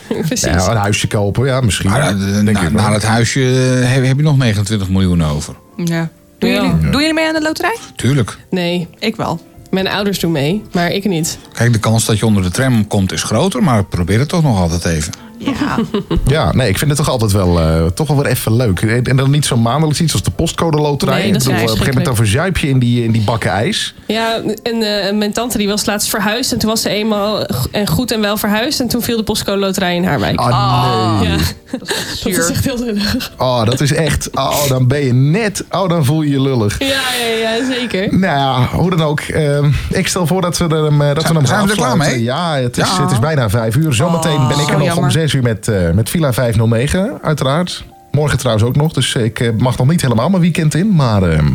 Precies. Ja, een huisje kopen, ja, misschien. Maar Denk na, ik wel. na het huisje eh, heb, heb je nog 29 miljoen over. Ja. Doen, Ja. jullie, doen jullie mee aan de loterij? Tuurlijk. Nee, Ik wel. mijn ouders doen mee, maar ik niet. Kijk, de kans dat je onder de tram komt is groter, maar probeer het toch nog altijd even. Ja. Ja, nee, ik vind het toch altijd wel, eh, toch wel weer even leuk. En dan niet zo maandelijks iets als de postcode loterij. Nee, Ik dat is bedoel, op een gegeven moment dan verzuip je in die, in die bakken ijs. Ja, en eh, mijn tante die was laatst verhuisd. En toen was ze eenmaal en goed en wel verhuisd. En toen viel de postcode loterij in haar wijk. Ah, nee. Ja, Dat is echt dat is echt heel lullig. Oh, dat is echt, oh, dan ben je net, oh, dan voel je je lullig. Ja, ja, ja, zeker. Nou ja, hoe dan ook. ehm, ik stel voor dat we, er, hem, eh, dat we hem gaan zijn we er klaar afsluiten. mee? Ja, het is, Ja. het is bijna vijf uur. Zometeen ben ik er nog om zes uur met, eh, met Villa 509, uiteraard. Morgen trouwens ook nog, dus ik eh, mag nog niet helemaal mijn weekend in. Maar ehm,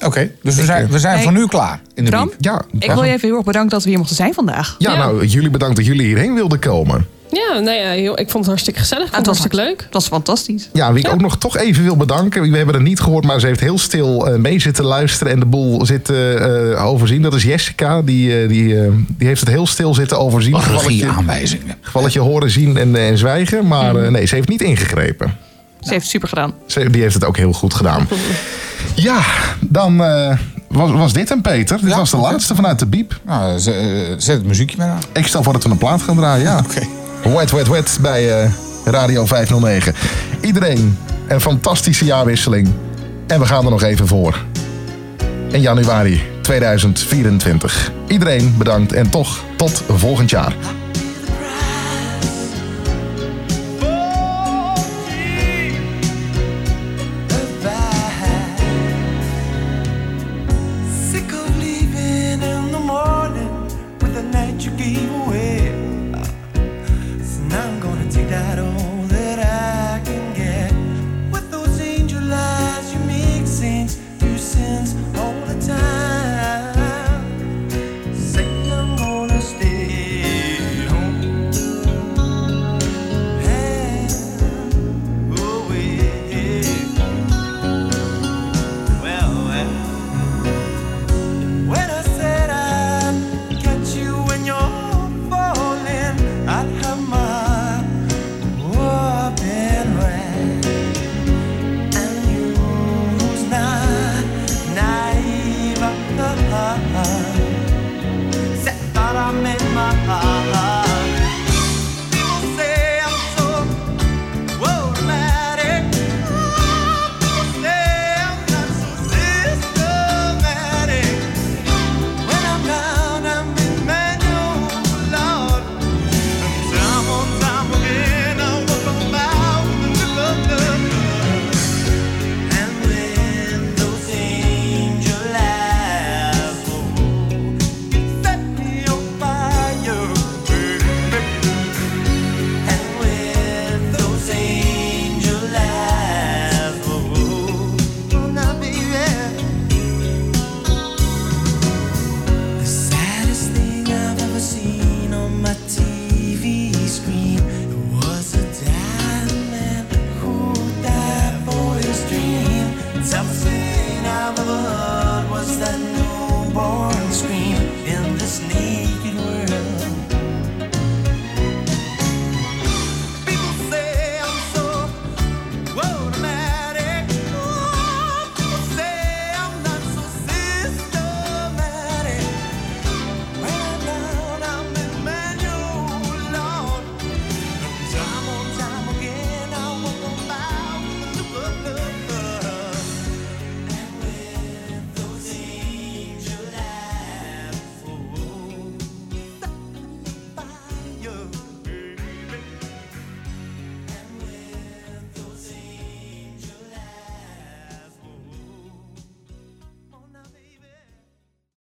Oké, dus we zijn, we zijn Hey. voor nu klaar in de Bram? ja, Ik wil je even heel erg bedanken dat we hier mochten zijn vandaag. ja, Ja. nou, jullie bedankt dat jullie hierheen wilden komen. Ja, nou ja, heel, ik vond het hartstikke gezellig. Ik vond het hartstikke leuk. Het was fantastisch. Ja, wie ik ook nog toch even wil bedanken. We hebben het niet gehoord, maar ze heeft heel stil eh, mee zitten luisteren en de boel zitten eh, overzien. Dat is Jessica. Die, eh, die, eh, die heeft het heel stil zitten overzien. Regie Gevalletje, aanwijzingen. gevalletje horen, zien en, en zwijgen. Maar eh, nee, ze heeft niet ingegrepen. Ze heeft het super gedaan. Ze, die heeft het ook heel goed gedaan. Ja, dan eh, was, was dit hem, Peter. Dit Ja, was de laatste vanuit de biep. Nou, eh, zet het muziekje maar aan. Ik stel voor dat we een plaat gaan draaien, ja. Oké. Wet, wet, wet bij eh, Radio 509. Iedereen een fantastische jaarwisseling. En we gaan er nog even voor. In januari 2024. Iedereen bedankt en toch tot volgend jaar.